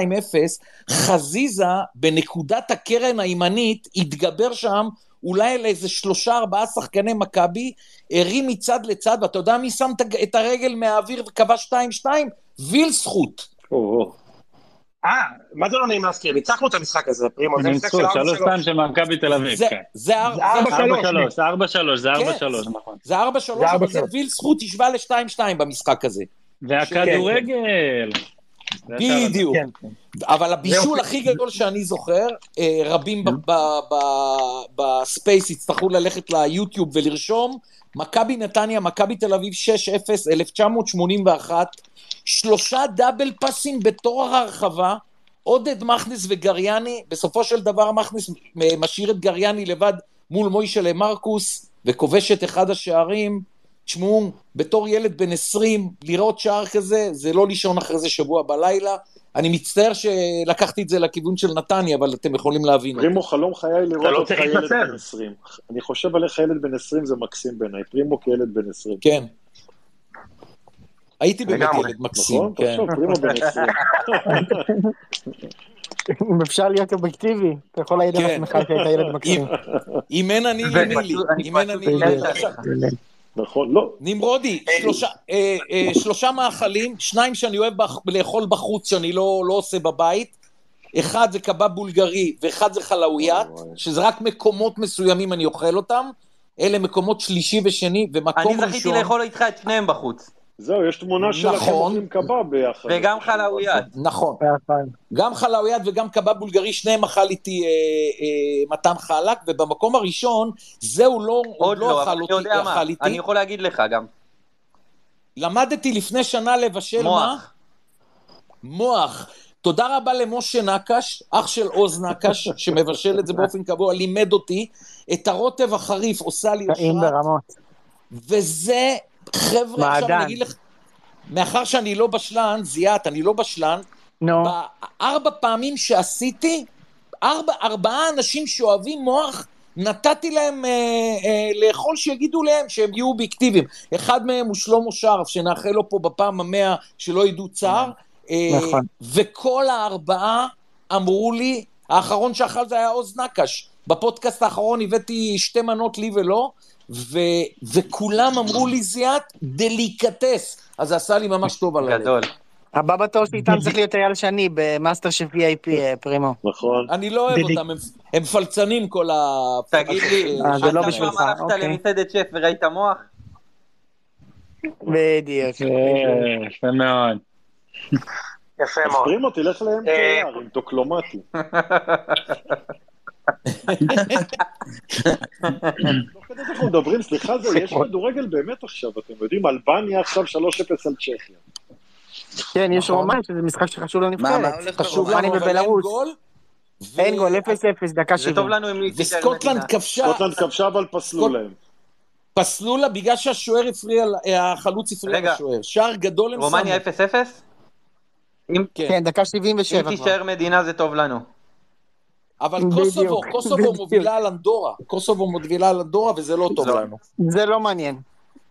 חזיזה בנקודת הקרן הימנית התגבר שם אולי על איזה שלושה ארבעה שחקני מכבי, הרים מצד לצד, ואתה יודע מי שם את הרגל מהאוויר וקבע 2-2? וילסחוט. אה, מה זה לא נעים להזכיר? ניצחנו את המשחק הזה, פרימו, זה ניצחו, של שלוש 4-3. שתיים של מכבי תל אביב, זה- כן. זה אר- זה זה- ארבע, ארבע שלוש, שלוש, זה ארבע שלוש, זה כן. ארבע שלוש, נכון. זה 4-3, זה אבל 4-3. זה וילסחוט השווה ל-2-2 במשחק הזה. והכדורגל. בדיוק. כן. אבל הבישול הכי גדול שאני זוכר, אה, רבים ב space יצטרכו ללכת ליוטיוב ולרשום, מכבי נתניה, מכבי תל אביב 6-0, 1981, שלושה double pass־ים בתור הרחבה, עודד מכנס וגריאני, בסופו של דבר מכנס אה, משאיר את גריאני לבד מול מוישלה מרקוס, וכובש את אחד השערים. תשמעו, בתור ילד בן 20, לראות שער כזה, זה לא לישון אחרי זה שבוע בלילה. אני מצטער שלקחתי את זה לכיוון של נתניה, אבל אתם יכולים להבין. פרימו, חלום חיי לראות לא אותך ילד. בן 20. אני חושב עליך ילד בן 20 זה מקסים בעיניי, פרימו כילד בן 20. כן. הייתי באמת. ילד מקסים, נכון? כן. תחשוב, פרימו בן 20. אם אפשר להיות אובייקטיבי, אתה יכול להעיד על כן. עצמך שהיית ילד מקסים. אם אין אני למי לי, אני אם אין אני לי. עליך. עכשיו, נכון, לא. נמרודי, שלושה, אה, אה, שלושה מאכלים, שניים שאני אוהב בח- לאכול בחוץ, שאני לא, לא עושה בבית. אחד זה קבב בולגרי ואחד זה חלאויית. שזה רק מקומות מסוימים אני אוכל אותם. אלה מקומות שלישי ושני, אני ומקום זכיתי ראשון... לאכול איתך את שניהם בחוץ. זהו, יש תמונה שלכם נכון. אוכלים קבב ביחד. וגם חלאויית. נכון. גם חלאויית וגם קבב בולגרי, שניהם אכל איתי אה, אה, מתן חלק, ובמקום הראשון, זהו לא, עוד לא, אבל אכל אני אותי, יודע מה. אכל איתי. אני יכול להגיד לך גם. למדתי לפני שנה לבשל מה? מוח. מוח. תודה רבה למשה נקש, אח של עוז נקש, שמבשל את זה באופן קבוע, לימד אותי. את הרוטב החריף עושה לי טעים אושרת, ברמות. וזה, חבר'ה, עכשיו. אני אגיד לך, מאחר שאני לא בשלן, זיאת, אני לא בשלן, נו, בארבע פעמים שעשיתי, ארבע, ארבעה אנשים שאוהבים מוח, נתתי להם אה, אה, לאכול שיגידו להם שהם יהיו אובייקטיביים. אחד מהם הוא שלמה שרף, שנאחל לו פה בפעם המאה שלא ידעו צער. אה, נכון. וכל הארבעה אמרו לי, האחרון שאכל זה היה עוז נקש. בפודקאסט האחרון הבאתי שתי מנות לי ולא, ו, וכולם אמרו לי זיאת, דליקטס. אז זה עשה לי ממש טוב על הלב. גדול. הבא בתור שאיתם צריך להיות אייל שני במאסטר של VIP, אה, פרימו. נכון. אני לא אוהב אותם, הם, פלצנים כל ה... תגיד לי, אה, זה לא אתה בשבילך, פעם הלכת אוקיי. למסעדת שף וראית מוח? בדיוק. אה, יפה מאוד. יפה מאוד. פרימו, תלך אה, ל-MKR עם טוקלומטי. תוך כדי שאנחנו מדברים, סליחה, זהו, יש כדורגל באמת עכשיו, אתם יודעים, אלבניה עכשיו 3-0 על צ'כיה. כן, יש רומאי, שזה משחק שחשוב לנבחרת. חשוב? לנו, רומניה אבל אין. גול. ו- אין גול, 0-0, דקה זה 70. טוב לנו אם ניצחון וסקוטלנד. כבשה, סקוטלנד כבשה אבל פסלו להם. פסלו לה בגלל שהשוער הפריע, החלוץ הפריע. לשוער. שער גדול הם רומניה שמו. 0-0? אם כן. דקה אם 77 כבר. תישאר מדינה זה טוב לנו. אבל קוסובו, קוסובו. מובילה על אנדורה. קוסובו מובילה על אנדורה וזה לא טוב לא. לנו. זה לא מעניין.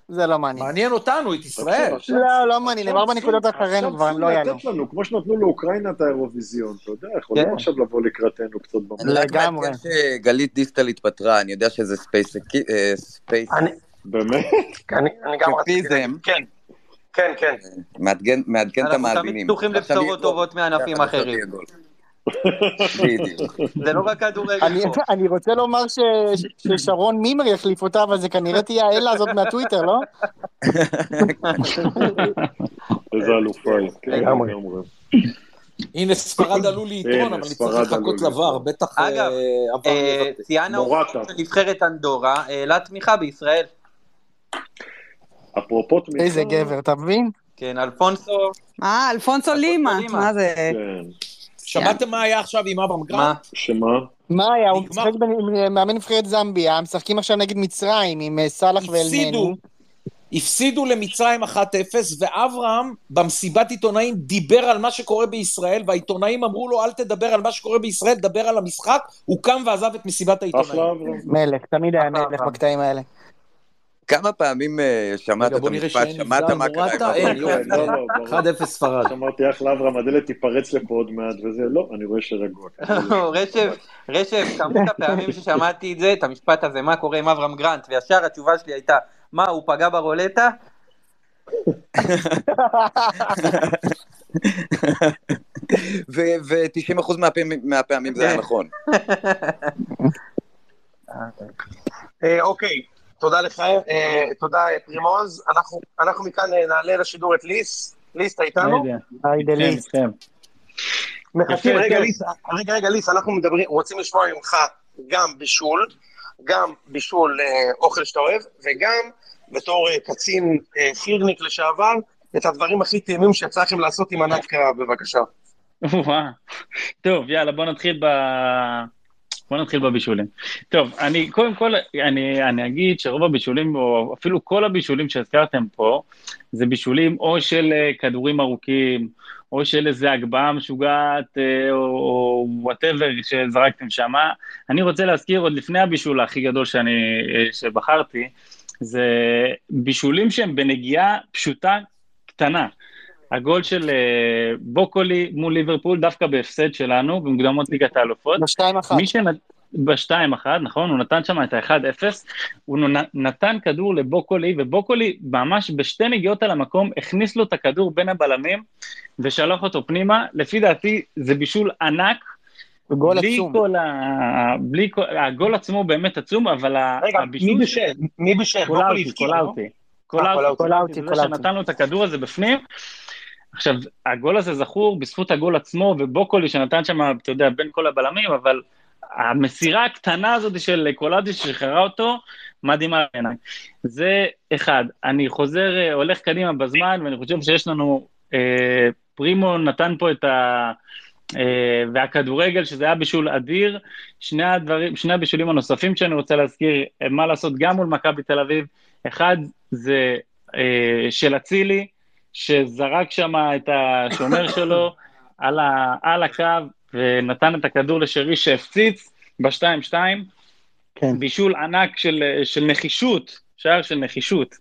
זה לא מעניין. מעניין אותנו, את ישראל. לא, לא מעניין, הם ארבע נקודות אחרינו כבר, הם לא יעלו. לתת לנו, כמו שנתנו לאוקראינה את האירוויזיון, אתה יודע, יכולים כן. עכשיו לבוא לקראתנו קצת במאה. רק לגמרי. שגלית דיסטל התפטרה, אני יודע שזה space... אה, באמת? אני גם רציתי... כן. כן, כן. מעדכן מעדכן את אנחנו תמיד המאזינים. פתוחים לבשורות. טובות מענפים אחרים. בדיוק. זה לא רק כדורגל אני- פה. אני רוצה לומר ש- ששרון מימר יחליף אותה, אבל זה כנראה תהיה האלה הזאת מהטוויטר, לא? איזה אלופה היא. הנה, ספרד עלו לי יתרון, הנה, אבל נצטרך לחכות לבר. בטח אגב, אה, עבר אה, מורטה. של נבחרת אנדורה, העלה תמיכה בישראל. אפרופו תמיכה... איזה גבר, אתה מבין? כן, אלפונסו, אה, אלפונסו לימה, לימה. מה זה? כן, שמעתם מה היה עכשיו עם אברהם מה? גרנט? שמה? מה היה, הוא. משחק בין- עם מאמן נבחרת זמביה, משחקים עכשיו נגד מצרים עם אה, סאלח ואלמני. הפסידו למצרים 1-0, ואברהם במסיבת עיתונאים דיבר על מה שקורה בישראל, והעיתונאים אמרו לו, אל תדבר על מה שקורה בישראל, דבר על המשחק, הוא קם ועזב את מסיבת אחלה העיתונאים. אברהם. מלך, תמיד היה מלך. בקטעים האלה. כמה פעמים אה, שמעת את המשפט, שמעת מה קרה עם אברהם? יופי. לא, לא, ברור. 1-0 ספרד. אמרתי, אחלה אברהם, הדלת תיפרץ לפה עוד מעט וזה, לא, אני רואה שרגוע. רשף, רשף, כמות הפעמים ששמעתי את זה, את המשפט הזה, מה קורה עם אברהם גרנט, וישר התשובה שלי הייתה, מה, הוא פגע ברולטה? ו-90% מהפעמים זה היה כן. נכון. אה, אוקיי, תודה לך, אה, תודה אה, פרימוז. אנחנו- אנחנו מכאן אה, נעלה לשידור את ליס. ליס, אתה איתנו? היי איתכם, דליסט. איתכם. מחכים, רגע. ליס, רגע רגע ליס, אנחנו מדברים, רוצים לשמוע ממך גם בישול, גם בישול אוכל שאתה אוהב, וגם בתור קצין חירניק לשעבר, את הדברים הכי טעימים שיצא לכם לעשות עם ענת קרב, בבקשה. טוב, יאללה, בוא נתחיל ב... בוא נתחיל בבישולים. טוב, אני, קודם כל, אני, אני אגיד שרוב הבישולים, או אפילו כל הבישולים שהזכרתם פה, זה בישולים או של אה, כדורים ארוכים, או של איזה הגבהה משוגעת, אה, או וואטאבר שזרקתם שם. אני רוצה להזכיר עוד לפני הבישול הכי גדול שאני, אה, שבחרתי, זה בישולים שהם בנגיעה פשוטה, קטנה. הגול של אה, בוקולי מול ליברפול, דווקא בהפסד שלנו, במוקדמות ליגת האלופות. בשתיים אחת. מי שנת... בשתיים אחת, נכון? הוא נתן שם את ה-1-0, הוא נ- נתן כדור לבוקולי, ובוקולי ממש בשתי נגיעות על המקום, הכניס לו את הכדור בין הבלמים, ושלח אותו פנימה. לפי דעתי, זה בישול ענק. גול בלי עצום. כל ה... בלי כל... הגול עצמו באמת עצום, אבל רגע, הבישול... מי בישל? מי בישל? בוקולי קולאוטי, לא? קולאוטי. קולאוטי, קולאוטי. זה. שנתן לו את הכדור הזה בפנים. עכשיו, הגול הזה זכור בזכות הגול עצמו, ובוקולי שנתן שם, אתה יודע, בין כל הבלמים, אבל המסירה הקטנה הזאת של קולאטי ששחררה אותו, מדהימה בעיניי. זה אחד. אני חוזר, אה, הולך קדימה בזמן, ואני חושב שיש לנו, אה, פרימו נתן פה את ה... אה, והכדורגל, שזה היה בישול אדיר. שני הדברים, שני הבישולים הנוספים שאני רוצה להזכיר, אה, מה לעשות גם מול מכבי תל אביב. אחד זה אה, של אצילי, שזרק שם את השומר שלו על, ה, על הקו, ונתן את הכדור לשרי שהפציץ ב-2-2. כן. בישול ענק של, של נחישות, שער של נחישות,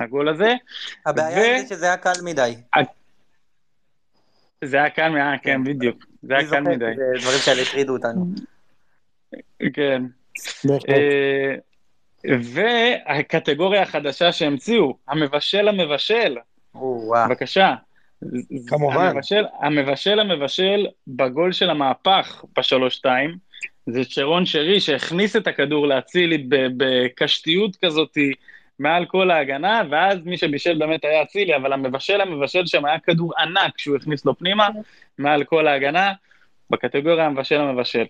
הגול הזה. הבעיה ו- היא שזה היה קל מדי. זה היה קל, מה- כן, בדיוק. זה היה קל מדי. שזה דברים כאלה הטרידו אותנו. כן. אה, והקטגוריה החדשה שהמציאו, המבשל המבשל. בבקשה. כמובן. המבשל, המבשל המבשל בגול של המהפך בשלוש-שתיים, זה שרון שרי שהכניס את הכדור לאצילי בקשתיות כזאתי מעל כל ההגנה, ואז מי שבישל באמת היה אצילי, אבל המבשל המבשל שם היה כדור ענק שהוא הכניס לו פנימה, מעל כל ההגנה, בקטגוריה המבשל המבשל.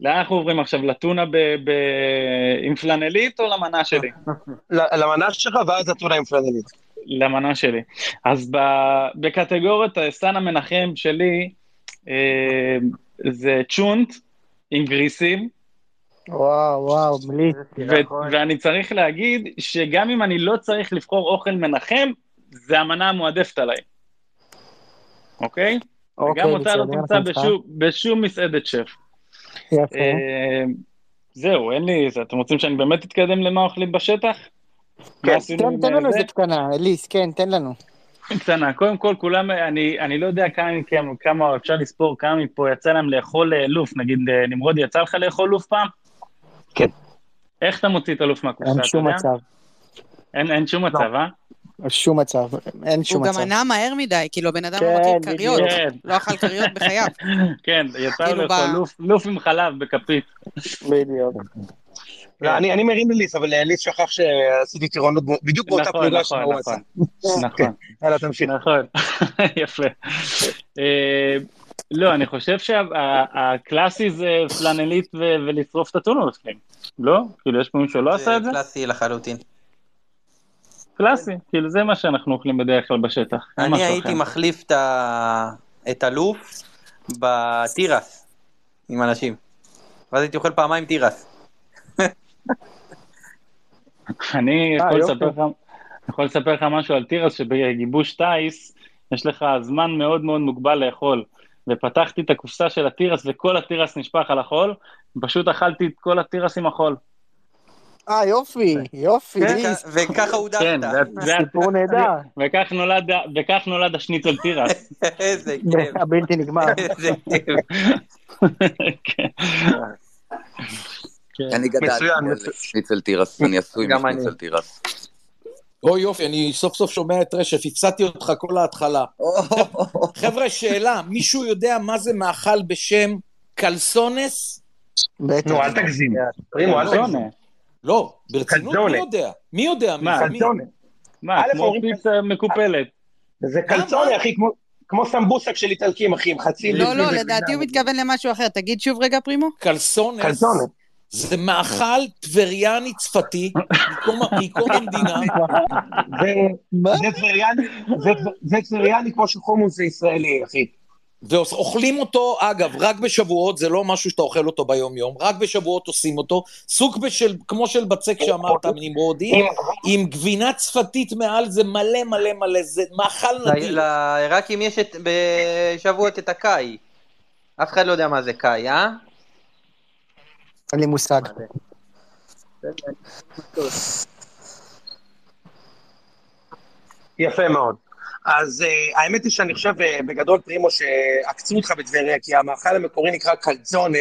לאן אנחנו עוברים עכשיו? לטונה ב- ב- עם פלנלית או למנה שלי? למנה שלך, ואז אתונה עם פלנלית. למנה שלי. אז ב- בקטגוריית סטנה מנחם שלי, אה, זה צ'ונט עם גריסים, וואו, וואו, בלי. ו- ואני צריך להגיד שגם אם אני לא צריך לבחור אוכל מנחם, זה המנה המועדפת עליי. אוקיי? אוקיי, וגם אותה לא תמצא. בשום, מסעדת שף. יפה. אה, זהו, אין לי, זה- אתם רוצים שאני באמת אתקדם למה אוכלים בשטח? עשינו תן עם, תן לנו אה, זה? איזה קטנה, אליס, כן, תן לנו. קטנה, קודם כל כולם, אני, אני לא יודע כמה, מכם- כמה אפשר לספור, כמה מפה יצא להם לאכול אה, לוף, נגיד אה, נמרודי, יצא לך לאכול לוף פעם? כן. איך אתה מוציא את הלוף מהקופסה, אין אתה שום יודע? מצב. אין, אין שום מצב, אה? שום מצב. אין שום הוא גם מצב. ענה מהר מדי, כאילו הבן אדם כן, לא מכיר. כריות, כן. לא אכל כריות בחייו. כן, יצא לו כאילו לאכול ב- לוף, לוף עם חלב בכפית. בדיוק. לא, אני אני מרים לליס, אבל ליס שכח שעשיתי טירונות בדיוק באותה נכון, פלוגה נכון, שהוא עשה. נכון. נכון. יאללה, תמשיך. נכון, יפה. אה, לא, אני חושב שהקלאסי זה פלנלית ולשרוף את הטונות בפנים. לא? כאילו, יש פה מישהו שלא עשה את זה? קלאסי לחלוטין. קלאסי, כאילו זה מה שאנחנו אוכלים בדרך כלל בשטח. אני הייתי. מחליף את הלוף בתירס עם אנשים. ואז הייתי אוכל פעמיים תירס. אני אה, יכול יופי. לספר לך, אני יכול לספר לך משהו על תירס, שבגיבוש טיס, יש לך זמן מאוד מאוד מוגבל לאכול. ופתחתי את הקופסה של התירס וכל התירס נשפך על החול, פשוט אכלתי את כל התירס עם החול. אה, יופי, יופי, כן. וככה הודחת. כן, זה- סיפור נהדר. וכך נולד, וכך נולד השניצל תירס. איזה כיף. הבלתי נגמר. איזה כיף. כן. כן. אני גדלתי על. שניצל תירס, אני עשוי. משניצל תירס. אוי יופי, אני סוף סוף שומע את רשף, הפסדתי אותך כל ההתחלה. חבר'ה, שאלה, מישהו יודע מה זה מאכל בשם קלסונס? נו, אל תגזים. פרימו, אל תגזים. לא, ברצינות. מי יודע? מי יודע? מה? מי? קלזונה. מה, כמו פיצה מקופלת. זה קלצונה, אחי, כמו- כמו סמבוסק של איטלקים, אחי, עם חצי... לא, לא. לדעתי הוא מתכוון למשהו אחר. תגיד שוב רגע, פרימו. קלסונס קלצונה. זה מאכל טבריאני צפתי מקום- המדינה. זה- טבריאני, זה- זה טבריאני כמו שחומוס זה ישראלי, אחי. ואוכלים אותו, אגב, רק בשבועות, זה לא משהו שאתה אוכל אותו ביום-יום, רק בשבועות עושים אותו, סוג בשל, כמו של בצק שאמרת, נמרודי, עם גבינה צפתית מעל זה מלא מלא מלא, זה מאכל נדיר. לעיראקים יש את- בשבועות את הקאי. אף אחד לא יודע מה זה קאי, אה? אין לי מושג. יפה מאוד. אז uh, האמת היא שאני חושב uh, בגדול פרימו שעקצו אותך בטבריה, כי המאכל המקורי נקרא קלצונה,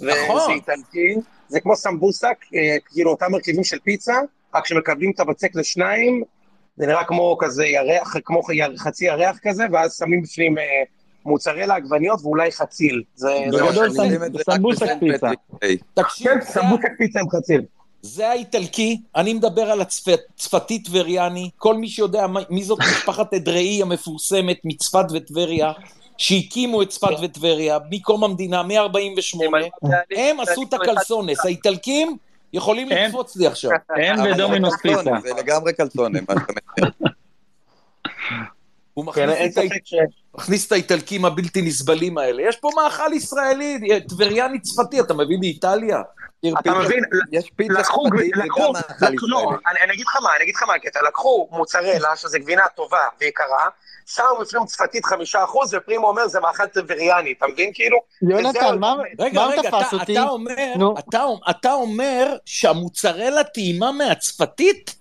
נכון. וזה איטלקי, זה כמו סמבוסק, uh, כאילו אותם מרכיבים של פיצה, רק שמקבלים את הבצק לשניים, זה נראה כמו כזה ירח, כמו חצי ירח כזה, ואז שמים בפנים uh, מוצרלה, עגבניות ואולי חציל. זה בגדול שאני- עושים את זה רק סמבוסק בסנט פיצה. פטרי. תקשיב, כן, זה- סמבוסק פיצה עם חציל. זה האיטלקי, אני מדבר על הצפתי טבריאני, כל מי שיודע מי זאת משפחת אדראי המפורסמת מצפת וטבריה, שהקימו את צפת וטבריה מקום המדינה, מ-48, הם עשו את הקלסונס, האיטלקים יכולים לקפוץ לי עכשיו. הם ודומינוס פיצה. זה לגמרי קלצונה, מה שאתה מתאר. הוא כן, מכניס אין את ה- ספק ש... מכניס את האיטלקים הבלתי נסבלים האלה. יש פה מאכל ישראלי, טבריאני צפתי, אתה מביא מאיטליה? אתה מבין? יש פיצה לקחו, צפתית, זה לקחו, גם מאכל לקחו, לא, ישראלי. אני, אני אגיד לך מה, אני אגיד לך מה הקטע, לקחו מוצרלה, שזה גבינה טובה ויקרה, שמו בפנים צפתית חמישה אחוז, ופרימו אומר זה מאכל טבריאני, אתה מבין כאילו? יונתן, מה תפס אתה, אותי? אתה, אומר, נו. אתה, אתה אומר שהמוצרלה טעימה מהצפתית?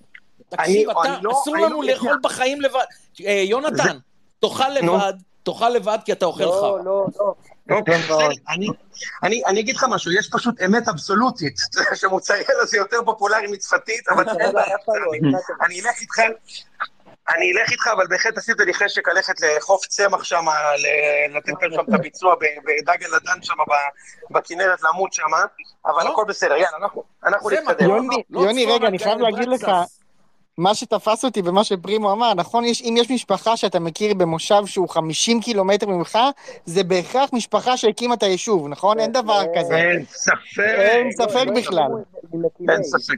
תקשיב, לא- אסור לנו לא- לאכול בחיים לבד. אה, יונתן, תאכל נו. לבד, תאכל לבד כי אתה אוכל לא, חרא. לא, לא. אוקיי, טוב מאוד. בסדר, אני- אני אני אגיד לך משהו, יש פשוט אמת אבסולוטית, שמוצרלה זה יותר פופולרי מצפתית, אבל אין בעיה, אני- אלך איתך, אני אלך איתך, אבל בהחלט עשית לי חשק ללכת לחוף צמח שם, לתת להם שם את הביצוע בדג הלדן שם ב- בכנרת, למות שם, אבל לא. הכל בסדר, יאללה, אנחנו- נתקדם. יוני, לא יוני, רגע, אני חייב להגיד לך. מה שתפס אותי במה שפרימו אמר, נכון, יש, אם יש משפחה שאתה מכיר במושב שהוא 50 קילומטר ממך, זה בהכרח משפחה שהקימה את היישוב, נכון? אין דבר כזה. אין ספק, אין ספק בכלל. אין ספק.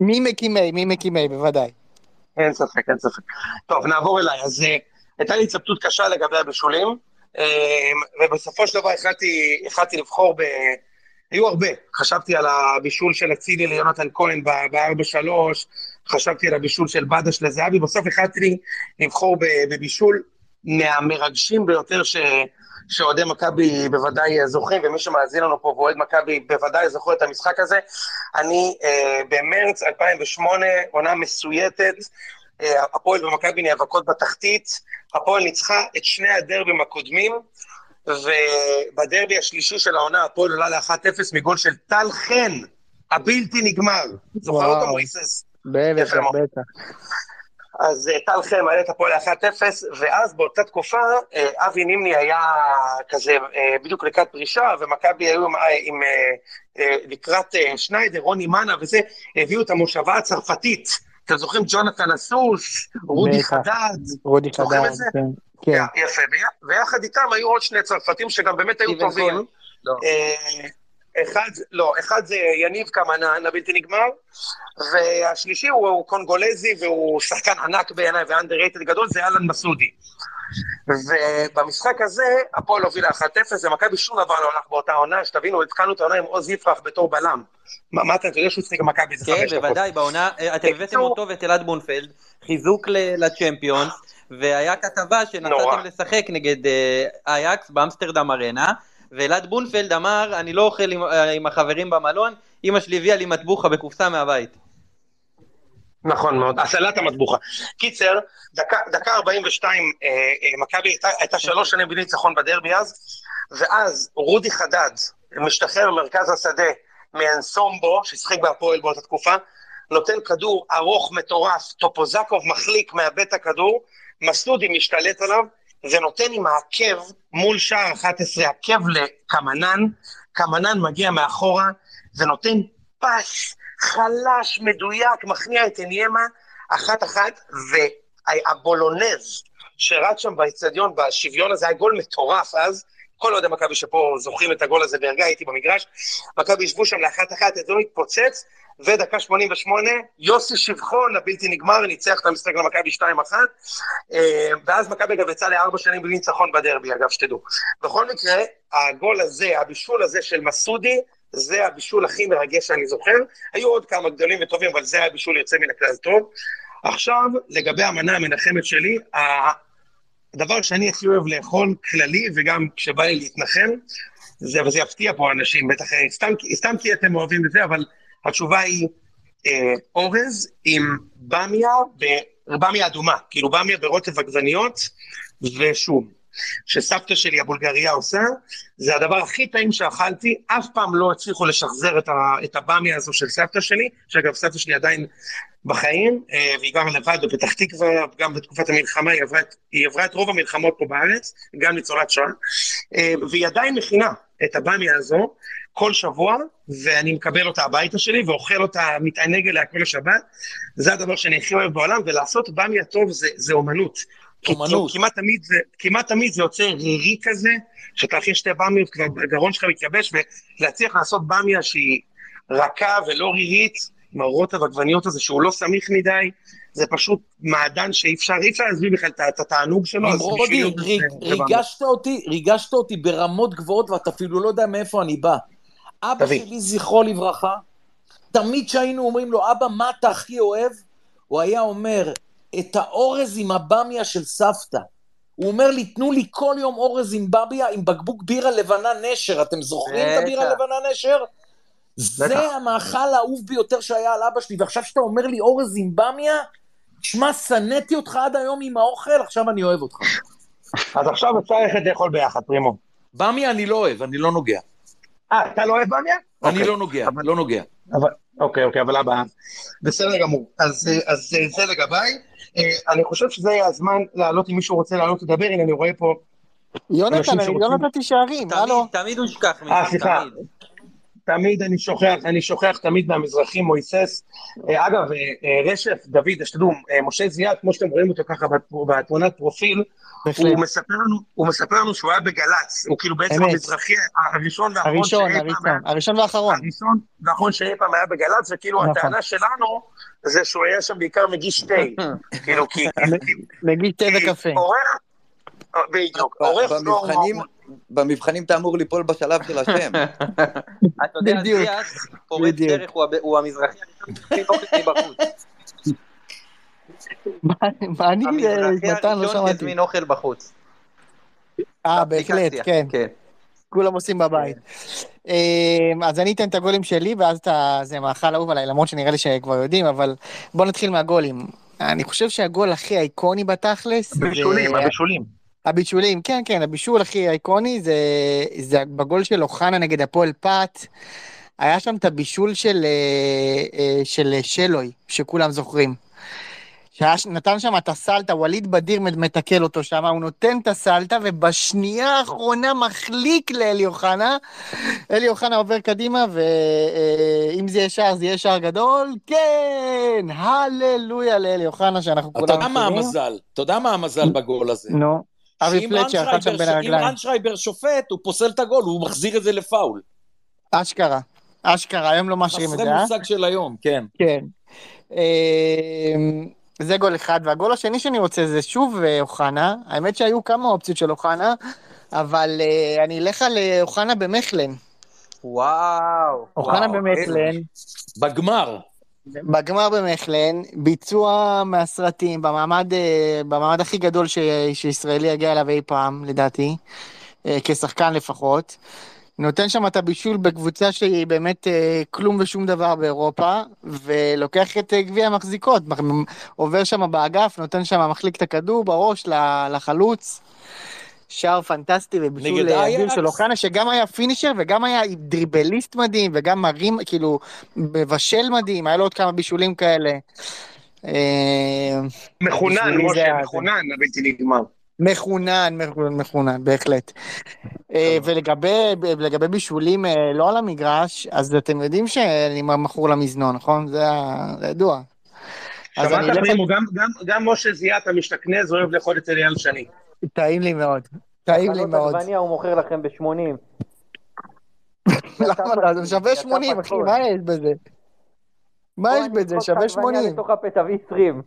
מי מקימי, מי מקימי, בוודאי. אין ספק, אין ספק. טוב, נעבור אליי. אז אה, הייתה לי התלבטות קשה לגבי הבישולים, אה, ובסופו של דבר החלטתי, החלטתי לבחור ב... היו הרבה. חשבתי על הבישול של אצילי ליונתן כהן ב-4-3, חשבתי על הבישול של בדש לזהבי, בסוף החלטתי לבחור בבישול מהמרגשים ביותר ש... שאוהדי מכבי בוודאי זוכרים, ומי שמאזין לנו פה ואוהד מכבי בוודאי זוכר את המשחק הזה. אני אה, במרץ 2008, עונה מסויטת, אה, הפועל ומכבי נאבקות בתחתית, הפועל ניצחה את שני הדרבים הקודמים, ובדרבי השלישי של העונה הפועל עולה ל-1-0 מגול של טל חן, הבלתי נגמר. זוכר. אותו מויסס? בטח. בטח. אז אה, טל חן מעלה את הפועל ל-1-0, ואז באותה תקופה אה, אבי נימני היה כזה אה, בדיוק לקראת פרישה, ומכבי היו עם, עם, לקראת שניידר, רוני מנה וזה, הביאו את המושבה הצרפתית. אתם זוכרים ג'ונתן הסוס, רודי. חדד, רודי חדד? כן. כן. יפה, ויחד איתם היו עוד שני צרפתים שגם באמת היו טובים. לא. אחד, לא, אחד זה יניב קמנן, הבלתי נגמר, והשלישי הוא, הוא קונגולזי והוא שחקן ענק בעיניי ואנדררייטד גדול, זה אהלן מסעודי. ובמשחק הזה, הפועל הובילה 1-0, ומכבי שום דבר לא הלך באותה עונה, שתבינו, התחלנו את העונה עם עוז יפרח בתור בלם. מה, מה אתה, אתה יודע שהוא שיחק במכבי איזה כן, חמש דקות. בוודאי, בעונה, אה, אתם הבאתם אותו ואת אלעד בונפלד, חיזוק לצ'מפיונס, והיה כתבה. שנסעתם לשחק נגד אה, אייקס באמסטרדם ארנה, ואלעד בונפלד אמר, אני לא אוכל עם, אה, עם החברים במלון, אמא שלי הביאה לי מטבוחה בקופסה מהבית. נכון מאוד, הסלט המטבוחה. קיצר, דקה, דקה 42, אה, אה, מכבי הייתה, הייתה שלוש שנים בלי ניצחון בדרבי אז, ואז רודי חדד משתחרר ממרכז השדה מאנסומבו, ששיחק בהפועל באותה תקופה, נותן כדור ארוך מטורף, טופוזקוב מחליק, מאבד את הכדור, מסעודי משתלט עליו, ונותן עם העקב מול שער 11, עקב לקמנן, קמנן מגיע מאחורה, ונותן פס חלש, מדויק, מכניע את עניימה, אחת אחת, הבולונז שרץ שם באצטדיון בשוויון הזה, היה גול מטורף אז, כל אוהדי מכבי שפה זוכרים את הגול הזה בערגה, הייתי במגרש, מכבי ישבו שם לאחת אחת, האצטדיון התפוצץ, ודקה 88, יוסי שבחון הבלתי נגמר, ניצח את המשחק למכבי 2-1, אה, ואז מכבי אגב יצא לארבע שנים בלי ניצחון בדרבי, אגב, שתדעו. בכל מקרה, הגול הזה, הבישול הזה של מסודי, זה הבישול הכי מרגש שאני זוכר. היו עוד כמה גדולים וטובים, אבל זה היה בישול יוצא מן הכלל טוב. עכשיו, לגבי המנה המנחמת שלי, הדבר שאני הכי אוהב לאכול כללי, וגם כשבא לי להתנחם, זה, וזה יפתיע פה אנשים, בטח, סתם, סתם כי אתם אוהבים את זה, אבל התשובה היא אה, אורז עם במיה, במיה אדומה, כאילו במיה ברוטב עגבניות ושום. שסבתא שלי הבולגריה עושה, זה הדבר הכי טעים שאכלתי, אף פעם לא הצליחו לשחזר את, ה, את הבמיה הזו של סבתא שלי, שאגב סבתא שלי עדיין בחיים, אה, והיא גרה לבד בפתח תקווה, גם בתקופת המלחמה, היא עברה, היא עברה את רוב המלחמות פה בארץ, גם ניצולת שואה, אה, והיא עדיין מכינה את הבמיה הזו כל שבוע, ואני מקבל אותה הביתה שלי ואוכל אותה, מתענג אליה כל השבת, זה הדבר שאני הכי אוהב בעולם, ולעשות במיה טוב זה, זה אומנות. אומנות. כמעט תמיד, זה, כמעט תמיד זה יוצא רירי כזה, שאתה הכי שתי במיות, כבר הגרון שלך מתייבש, ולהצליח לעשות במיה שהיא רכה ולא רירית, עם הרוטב עגבניות הזה, שהוא לא סמיך מדי, זה פשוט מעדן שאי אפשר, אי אפשר להסביר בכלל את התענוג שלו. נמרודי, ריגשת אותי, ריגשת אותי ברמות גבוהות, ואתה אפילו לא יודע מאיפה אני בא. אבא תביא. שלי, זכרו לברכה, תמיד כשהיינו אומרים לו, אבא, מה אתה הכי אוהב? הוא היה אומר, את האורז עם הבמיה של סבתא. הוא אומר לי, תנו לי כל יום אורז עם בביה, עם בקבוק בירה לבנה נשר. אתם זוכרים את הבירה לבנה נשר? זה המאכל האהוב ביותר שהיה על אבא שלי, ועכשיו שאתה אומר לי אורז עם במיה, שמע, שנאתי אותך עד היום עם האוכל, עכשיו אני אוהב אותך. אז עכשיו אפשר ללכת לאכול ביחד, פרימו. במיה אני לא אוהב, אני לא נוגע. אה, אתה לא אוהב במיה? אני אוקיי. לא נוגע, לא נוגע. אוקיי, אוקיי, אבל אבא, בסדר גמור. אז זה לגביי. אה, אני חושב שזה יהיה הזמן לעלות, אם מישהו רוצה לעלות לדבר, הנה אני רואה פה... יונתן, אני לא נתתי שערים, הלו. תמיד הוא ישכח ממך, אה, סליחה. תמיד אני שוכח, אני שוכח תמיד מהמזרחים מויסס. אה, אגב, רשף, דוד, שתדעו, משה זיאת, כמו שאתם רואים אותו ככה בתמונת פרופיל, הוא מספר, לנו, הוא מספר לנו שהוא היה בגל"צ, הוא כאילו בעצם אמת. המזרחי הראשון והאחרון הראשון, הראשון, היה, הראשון והאחרון. הראשון והאחרון שאי פעם היה בגל"צ, וכאילו נכון. הטענה שלנו זה שהוא היה שם בעיקר מגיש תה. כאילו, כי... מגיש תה וקפה. עורך, בדיוק, עורך לא... במבחנים אתה אמור ליפול בשלב של השם. אתה יודע, זיאס, פורץ דרך, הוא המזרחי הראשון מבחוץ. מה אני, מתן, לא שמעתי. יזמין אוכל בחוץ. אה, בהחלט, כן. כן. כולם עושים בבית. אמ, אז אני אתן את הגולים שלי, ואז אתה, זה מאכל אהוב עליי, למרות שנראה לי שכבר יודעים, אבל בוא נתחיל מהגולים. אני חושב שהגול הכי איקוני בתכלס... הבישולים, הבישולים. הבישולים, כן, כן, הבישול הכי איקוני זה, זה בגול של אוחנה נגד הפועל פת. היה שם את הבישול של, אה, אה, של שלוי, שכולם זוכרים. שנתן שם את הסלטה, ווליד בדיר מתקל אותו שם, הוא נותן את הסלטה, ובשנייה האחרונה מחליק לאלי אוחנה. אלי אוחנה עובר קדימה, ואם זה יהיה שער, זה יהיה שער גדול. כן, הללויה לאלי אוחנה, שאנחנו כולם מכירים. אתה יודע מה המזל? אתה יודע מה המזל בגול הזה? נו. אבי פלצ'ר, אחד שם בין הרגליים. אם רנשרייבר שופט, הוא פוסל את הגול, הוא מחזיר את זה לפאול. אשכרה. אשכרה, היום לא משאירים את זה, אה? חסרי מושג של היום, כן. כן. אמ, זה גול אחד, והגול השני שאני רוצה זה שוב אה, אוחנה. האמת שהיו כמה אופציות של אוחנה, אבל uh, אני אלך על אה, אוחנה במכלן. וואו. אוחנה במכלן. בגמר. בגמר במכלן, ביצוע מהסרטים, במעמד, במעמד הכי גדול ש, שישראלי יגיע אליו אי פעם, לדעתי, כשחקן לפחות. נותן שם את הבישול בקבוצה שהיא באמת אה, כלום ושום דבר באירופה, ולוקח את אה, גביע המחזיקות, עובר שם באגף, נותן שם, מחליק את הכדור בראש לחלוץ. שער פנטסטי ובישול אדיר של אוחנה, שגם היה פינישר וגם היה דריבליסט מדהים, וגם מרים, כאילו, מבשל מדהים, היה לו עוד כמה בישולים כאלה. אה, מחונן, משה, מחונן, הבלתי נגמר. מחונן, מחונן, בהחלט. אה, ולגבי בישולים אה, לא על המגרש, אז אתם יודעים שאני מכור למזנון, נכון? זה ידוע. שמעת פרימו, גם- משה זיאת המשתכנז אוהב לאכול אצל אייל שני. טעים לי מאוד. טעים לי מאוד. עגבניה הוא מוכר לכם ב-80. למה? זה שווה 80, אחי, מה יש בזה? מה יש בזה? שווה 80. לתוך הפה תביא 20.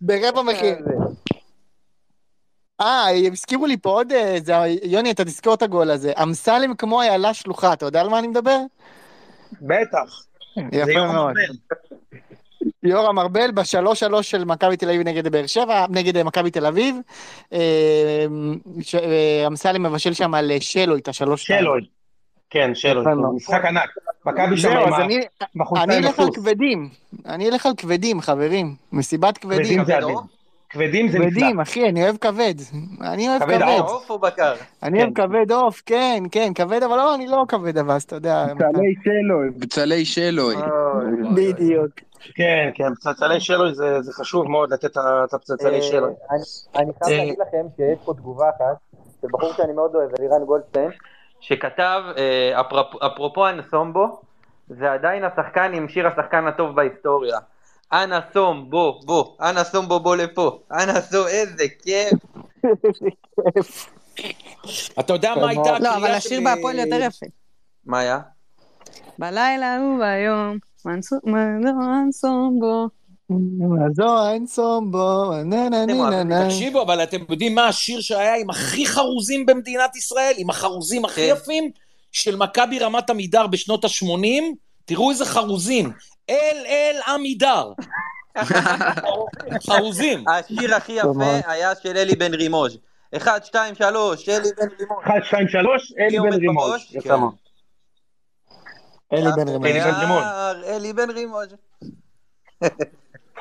ברבע מחיר. אה, הזכירו לי פה עוד איזה, יוני, אתה תזכור את הגול הזה. אמסלם כמו איילה שלוחה, אתה יודע על מה אני מדבר? בטח. יפה מאוד. יורם ארבל בשלוש שלוש של מכבי תל אביב נגד באר שבע, נגד אה, מכבי תל אביב. אה, אה, אמסלם מבשל שם על שלוי את השלוש. שלוי. כן, שלוי. משחק ענק. מכבי שם עם אז ה- אני- בחולצה אני עם אלך על. כבדים. אני אלך על כבדים, חברים. מסיבת כבדים. כבדים זה נפלא. כבדים, אחי, אני אוהב כבד. אני אוהב כבד כבד. העוף. עוף או בקר? אני אוהב כבד עוף, כן, כן, כבד, אבל לא, אני לא כבד אבס, אתה יודע. בצלי שלוי, בצלי שלוי. בדיוק. כן, כן, פצצלי שלוי זה זה חשוב מאוד לתת את הפצצלי אה, שלוי. אני- אני חייב אה. להגיד לכם שיש פה תגובה אחת של בחור שאני מאוד אוהב, אלירן גולדשטיין, שכתב, אה, אפרופ- אפרופו אנסומבו, זה עדיין השחקן עם שיר השחקן הטוב בהיסטוריה. אנא סום, בוא, בוא, אנא סום בוא בוא לפה, אנא סום, איזה כיף. אתה יודע מה הייתה לא, אבל הקריאה השיר בהפועל יותר יפה. מה היה? בלילה וביום, מנסומבו. זו אין סומבו, נה נה נה נה נה. תקשיבו, אבל אתם יודעים מה השיר שהיה עם הכי חרוזים במדינת ישראל? עם החרוזים הכי כן. יפים? של מכבי רמת עמידר בשנות ה-80? תראו איזה חרוזים. אל אל עמידר. חרוזים. השיר הכי יפה היה של אלי בן רימוז'. אחד, שתיים, שלוש, אלי בן רימוז'. 1, 2, 3, אלי בן רימוז'. בראש? יפה כן. מאוד. אלי בן רימון. אלי בן רימון. אלי בן רימוז'.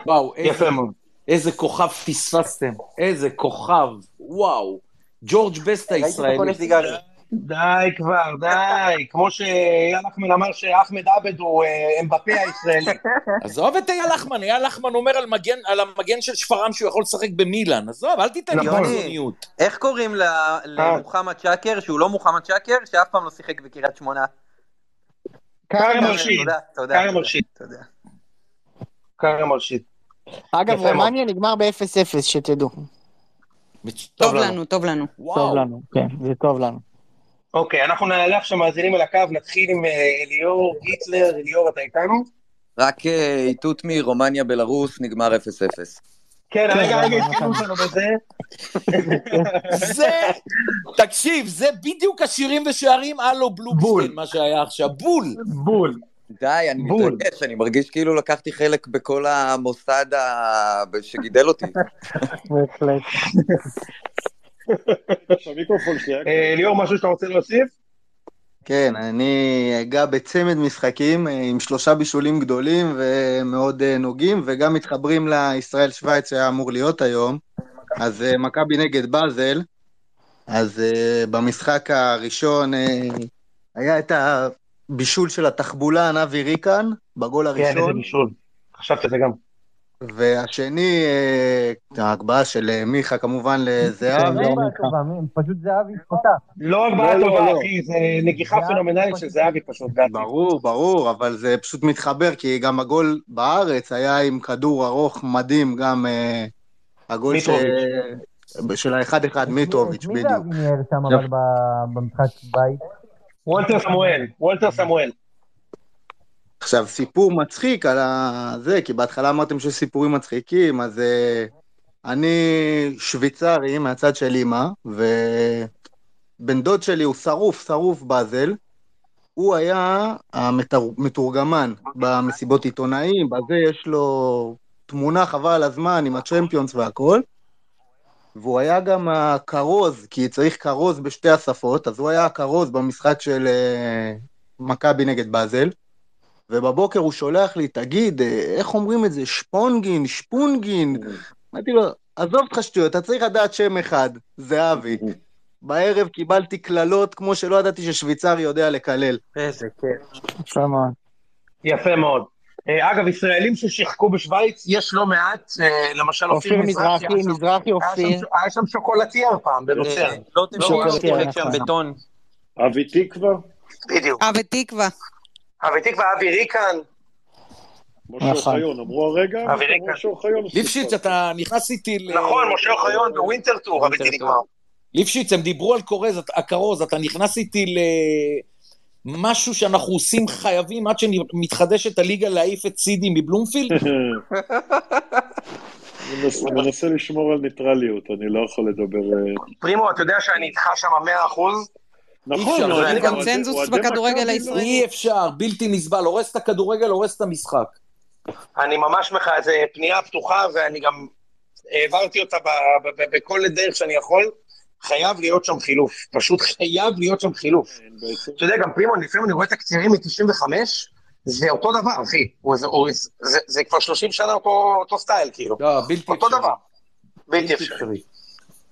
וואו, איזה- יפה מאוד. איזה כוכב פספסתם. איזה כוכב. וואו. ג'ורג' בסט הישראלי. די כבר, די. כמו שאייל אחמן אמר שאחמד עבד הוא אה, אמבפה הישראלי. עזוב את אייל לחמן, אייל לחמן אומר על מגן- על המגן של שפרעם שהוא יכול לשחק במילאן. עזוב, אל תיתן לי נכון. קיצוניות. איך קוראים ל- למוחמד שקר, שהוא לא מוחמד שקר, שאף פעם לא שיחק בקריית שמונה? כרם מרשיד. תודה, תודה. כרם תודה, מרשיד. כרם מרשיד. אגב. רומניה נגמר ב-0-0, שתדעו. טוב לנו. טוב לנו. טוב. לנו, כן, זה טוב לנו. אוקיי, אנחנו נעלה עכשיו מאזינים על הקו, נתחיל עם אה, אליאור היטלר. אליאור, אתה איתנו? רק אה, איתות מרומניה בלרוס נגמר 0-0. כן, רגע, רגע, התחילו בזה. זה, תקשיב, זה בדיוק השירים ושערים הלו. בלובשטיין, מה שהיה עכשיו. בול. בול. די, אני. מתרגש, אני מרגיש כאילו לקחתי חלק בכל המוסד שגידל אותי. בהחלט. אה, אליאור, משהו שאתה רוצה להוסיף? כן, אני אגע בצמד משחקים אה, עם שלושה בישולים גדולים ומאוד אה, נוגעים, וגם מתחברים לישראל-שוויץ שהיה אמור להיות היום. אז אה, מכבי נגד באזל, אז במשחק הראשון היה את הבישול של התחבולן אבי ריקן, בגול כן, איזה הראשון, בישול. חשבתי על זה גם. והשני, אה, ההגבהה של אה, מיכה כמובן לזהבי. לא בעיה טובה, מי? פשוט זהבי פותח. לא בעיה לא, טובה, לא. אחי, זה נגיחה פנומנלית של זהבי פשוט. ברור, ברור, אבל זה פשוט מתחבר, כי גם הגול בארץ היה עם כדור ארוך מדהים, גם אה, הגול. של ה-1-1 מיטרוביץ', מי בדיוק. זהבי ניהל שם אבל במשחק בית? וולטר סמואל, וולטר סמואל. עכשיו, סיפור מצחיק על ה- זה, כי בהתחלה אמרתם שיש סיפורים מצחיקים, אז אה, אני שוויצרי מהצד של אימא, ובן דוד שלי הוא שרוף, שרוף באזל. הוא היה המתורגמן במסיבות עיתונאים, בזה יש לו תמונה חבל על הזמן עם הצ'מפיונס והכל. והוא היה גם הכרוז, כי צריך כרוז בשתי השפות, אז הוא היה הכרוז במשחק של אה, מכבי נגד באזל. ובבוקר הוא שולח לי, תגיד, אה, איך אומרים את זה? שפונגין, שפונגין? אמרתי לו, עזוב אותך שטויות, אתה צריך לדעת שם אחד, זהבי. בערב קיבלתי קללות כמו שלא ידעתי ששוויצרי יודע לקלל. איזה כיף. יפה מאוד. יפה מאוד. אה, אגב, ישראלים ששיחקו בשוויץ, יש לא מעט, אה, למשל אופיר מזרחי, מזרחי אופיר. היה שם שוקולטייר פעם, בנוצר. לא תמיד שם נכון. בטון. אבי תקווה, בדיוק. אבי תקווה, אבי ריקן, משה נכון. אוחיון, אמרו הרגע. משה אוחיון. ליפשיץ, אתה נכנס איתי ל... נכון, משה אוחיון בווינטר טור, הבלתי נגמר. ליפשיץ, הם דיברו על כורז, הכרוז, אתה נכנס איתי למשהו שאנחנו עושים חייבים עד שמתחדשת הליגה להעיף את סידי מבלומפילד? מנס- מנסה לשמור על ניטרליות, אני לא יכול לדבר... אה, פרימו, אתה יודע שאני איתך שם 100%? נכון, אפשר, אוהדי- קונצנזוס בכדורגל לא- הישראלי. אי אפשר, בלתי נסבל, הורס את הכדורגל, הורס את המשחק. אני ממש מח... זה פנייה פתוחה, ואני גם העברתי אותה בכל דרך שאני יכול. חייב להיות שם חילוף, פשוט חייב להיות שם חילוף. כן. אתה יודע, גם פרימו, לפעמים אני רואה תקצירים מ-95, זה אותו דבר, אחי. זה- הוא- זה- זה כבר 30 שנה אותו אותו סטייל, כאילו. לא, בלתי אותו אפשרי. דבר. בלתי בלתי אפשרי.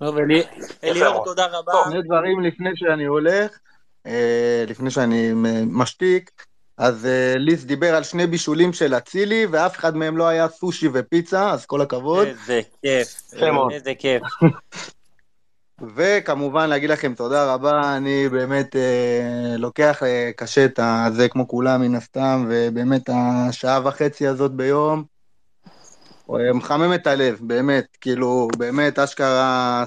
טוב, אלי- אליאור. תודה רבה. טוב. שני דברים לפני שאני הולך, אה, לפני שאני משתיק. אז אה, ליס דיבר על שני בישולים של אצילי, ואף אחד מהם לא היה סושי ופיצה, אז כל הכבוד. איזה כיף. איזה כיף. וכמובן להגיד לכם תודה רבה, אני באמת אה, לוקח אה, קשה את הזה כמו כולם מן הסתם, ובאמת השעה וחצי הזאת ביום מחמם את הלב, באמת, כאילו, באמת אשכרה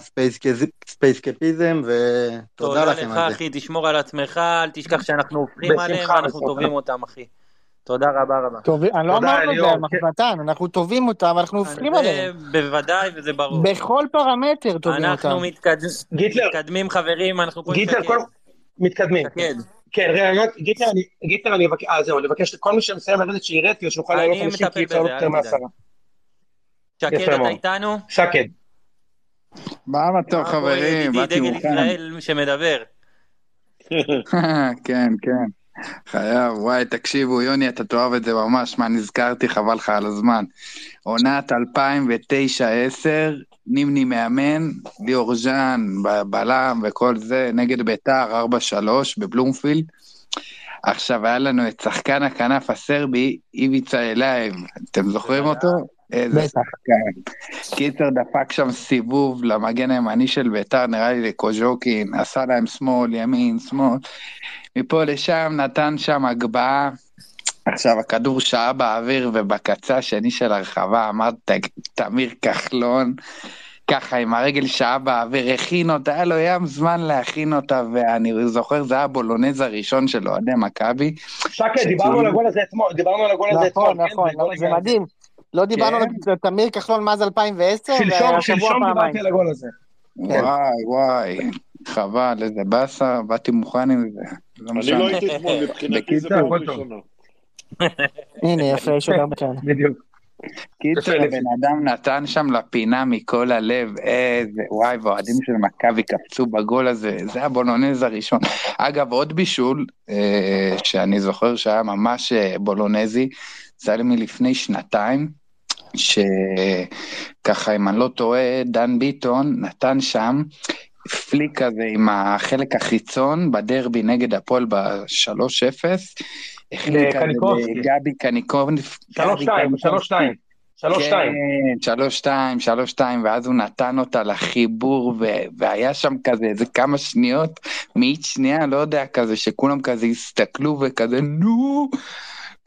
ספייסקפיזם, ותודה תודה לכם לך, על זה. אחי, תשמור על עצמך, אל תשכח שאנחנו הופכים עליהם ואנחנו בשמחה. תובעים אותם, אחי. תודה רבה רבה. טוב, אני לא תודה, אמרנו את זה, אליאור. אנחנו אנחנו טובים אותם, אנחנו הופכים זה עליהם. בוודאי וזה ברור. בכל פרמטר טובים אנחנו אותם. גיטלר, מתקדמים, חברים, אנחנו פה גיטלר. מתקדמים. כן, רגע, רק, גיטלר, אני, אבקש, אה, זהו, אני אבקש לכל מי שמסיים לרדת שירד, כדי שנוכל לעלות אנשים, מטפל כי אפשר יותר. מעשרה. שקד, אתה. איתנו? שקד. מה המצב חברים? ידידי, באתי דגל. ישראל שמדבר. כן, כן. חייב, וואי, תקשיבו, יוני, אתה תאהב את זה ממש, מה נזכרתי, חבל לך על הזמן. עונת 2009-2010, נימני מאמן, ליאור ז'אן, בלם וכל זה, נגד ביתר 4-3 בבלומפילד. עכשיו היה לנו את שחקן הכנף הסרבי, איביצה אלייב, אתם זוכרים אותו? איזה בטח. שחקן. קיצר דפק שם סיבוב למגן הימני של ביתר, נראה לי לקוז'וקין, עשה להם שמאל, ימין, שמאל. מפה לשם נתן שם הגבהה. עכשיו הכדור שעה באוויר ובקצה השני של הרחבה אמר "ת- תמיר כחלון ככה עם הרגל שעה באוויר הכין אותה היה לו ים זמן להכין אותה ואני זוכר זה היה הבולונז הראשון של אוהדי מכבי. שקד, דיברנו על הגול הזה אתמול, דיברנו על הגול הזה אתמול. נכון, כן? נכון, בוא זה רגע. מדהים. לא דיברנו כן. על תמיר כחלון מאז 2010, שלשום. דיברתי על הגול הזה. כן. וואי וואי חבל איזה באסה באתי מוכן עם זה. לא אני. לא הייתי אתמול, מבחינתי זה פעם. ראשונה. הנה, יפה, יש עוד הרבה כאלה. בדיוק. קיצר, הבן אדם נתן שם לפינה מכל הלב, איזה, וואי, והאוהדים של מכבי קפצו בגול הזה, זה הבולונז הראשון. אגב, עוד בישול, אה, שאני זוכר שהיה ממש אה, בולונזי, זה היה לי מלפני שנתיים, שככה, אם אני לא טועה, דן ביטון נתן שם פליק כזה עם החלק החיצון בדרבי נגד הפועל ב-3-0. החליק כזה לקניקובסקי. לגבי קניקובסקי. שלוש שתיים, שלוש שתיים. שלוש שתיים. כן, שלוש שתיים, שלוש שתיים, ואז הוא נתן אותה לחיבור, ו- והיה שם כזה איזה כמה שניות, מאית שנייה, לא יודע, כזה, שכולם כזה הסתכלו וכזה, נו,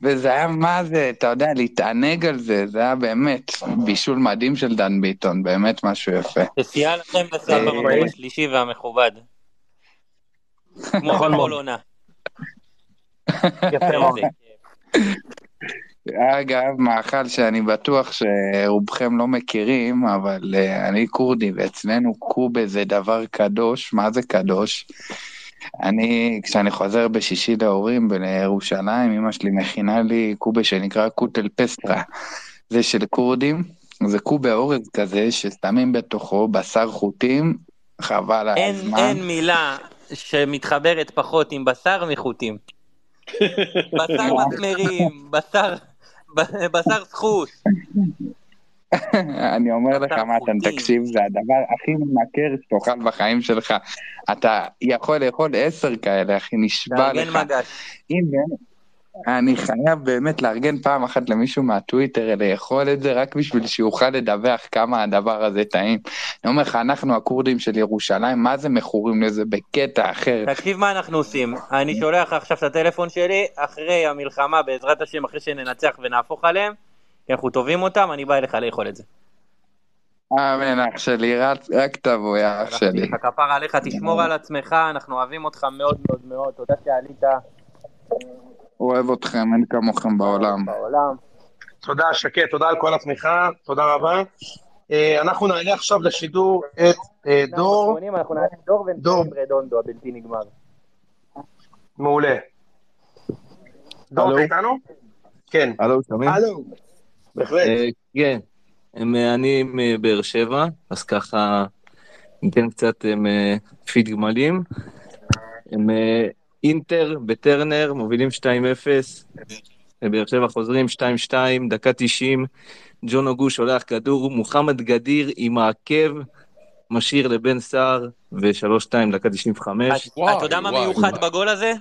וזה היה מה זה, אתה יודע, להתענג על זה, זה היה באמת בישול מדהים של דן ביטון, באמת משהו יפה. שסייע לכם לסיים אה, במקום השלישי והמכובד. כמו נכון מאוד. בכל עונה. יפה מאוד. אגב, מאכל שאני בטוח שרובכם לא מכירים, אבל uh, אני כורדי, ואצלנו קובה זה דבר קדוש, מה זה קדוש? אני, כשאני חוזר בשישי להורים לירושלים, אמא שלי מכינה לי קובה שנקרא קוטל פסטרה. זה של כורדים, זה קובה אורז כזה ששמים בתוכו בשר חוטים, חבל על אין הזמן. אין מילה שמתחברת פחות עם בשר מחוטים. בשר מסמרים, בשר בשר סחוט. אני אומר לך מתן. תקשיב, זה הדבר הכי ממכר שתאכל בחיים שלך. אתה יכול לאכול עשר כאלה, אחי, נשבע לך. מגש. הנה, אני חייב באמת לארגן פעם אחת למישהו מהטוויטר לאכול את זה, רק בשביל שיוכל לדווח כמה הדבר הזה טעים. אני אומר לך, אנחנו הכורדים של ירושלים, מה זה מכורים לזה בקטע אחר. תקשיב מה אנחנו עושים, אני שולח עכשיו את הטלפון שלי, אחרי המלחמה, בעזרת השם, אחרי שננצח ונהפוך עליהם, כי אנחנו טובים אותם, אני בא אליך לאכול את זה. אמן אח שלי, רק, רק תבוא, אח שלי. לך כפרה עליך, תשמור על עצמך, אנחנו אוהבים אותך מאוד מאוד מאוד, תודה שעלית אוהב אתכם, אין כמוכם בעולם. בעולם. תודה, שקט, תודה על כל התמיכה, תודה רבה. אה, אנחנו נעלה עכשיו לשידור את אה, דור, אנחנו נעשה דור דור. ונסיים רדונדו הבלתי נגמר. מעולה. דור? אתה איתנו? כן. הלו, שומעים? הלו. בהחלט. אה, כן, הם, אה, אני מבאר שבע, אז ככה ניתן קצת אה, פיד גמלים. הם אה, אינטר בטרנר, מובילים 2-0, באר שבע חוזרים 2-2, דקה 90, ג'ון אוגו שולח כדור, מוחמד גדיר עם העקב, משאיר לבן סער, ו-3-2, דקה 95. אתה יודע מה מיוחד בגול הזה?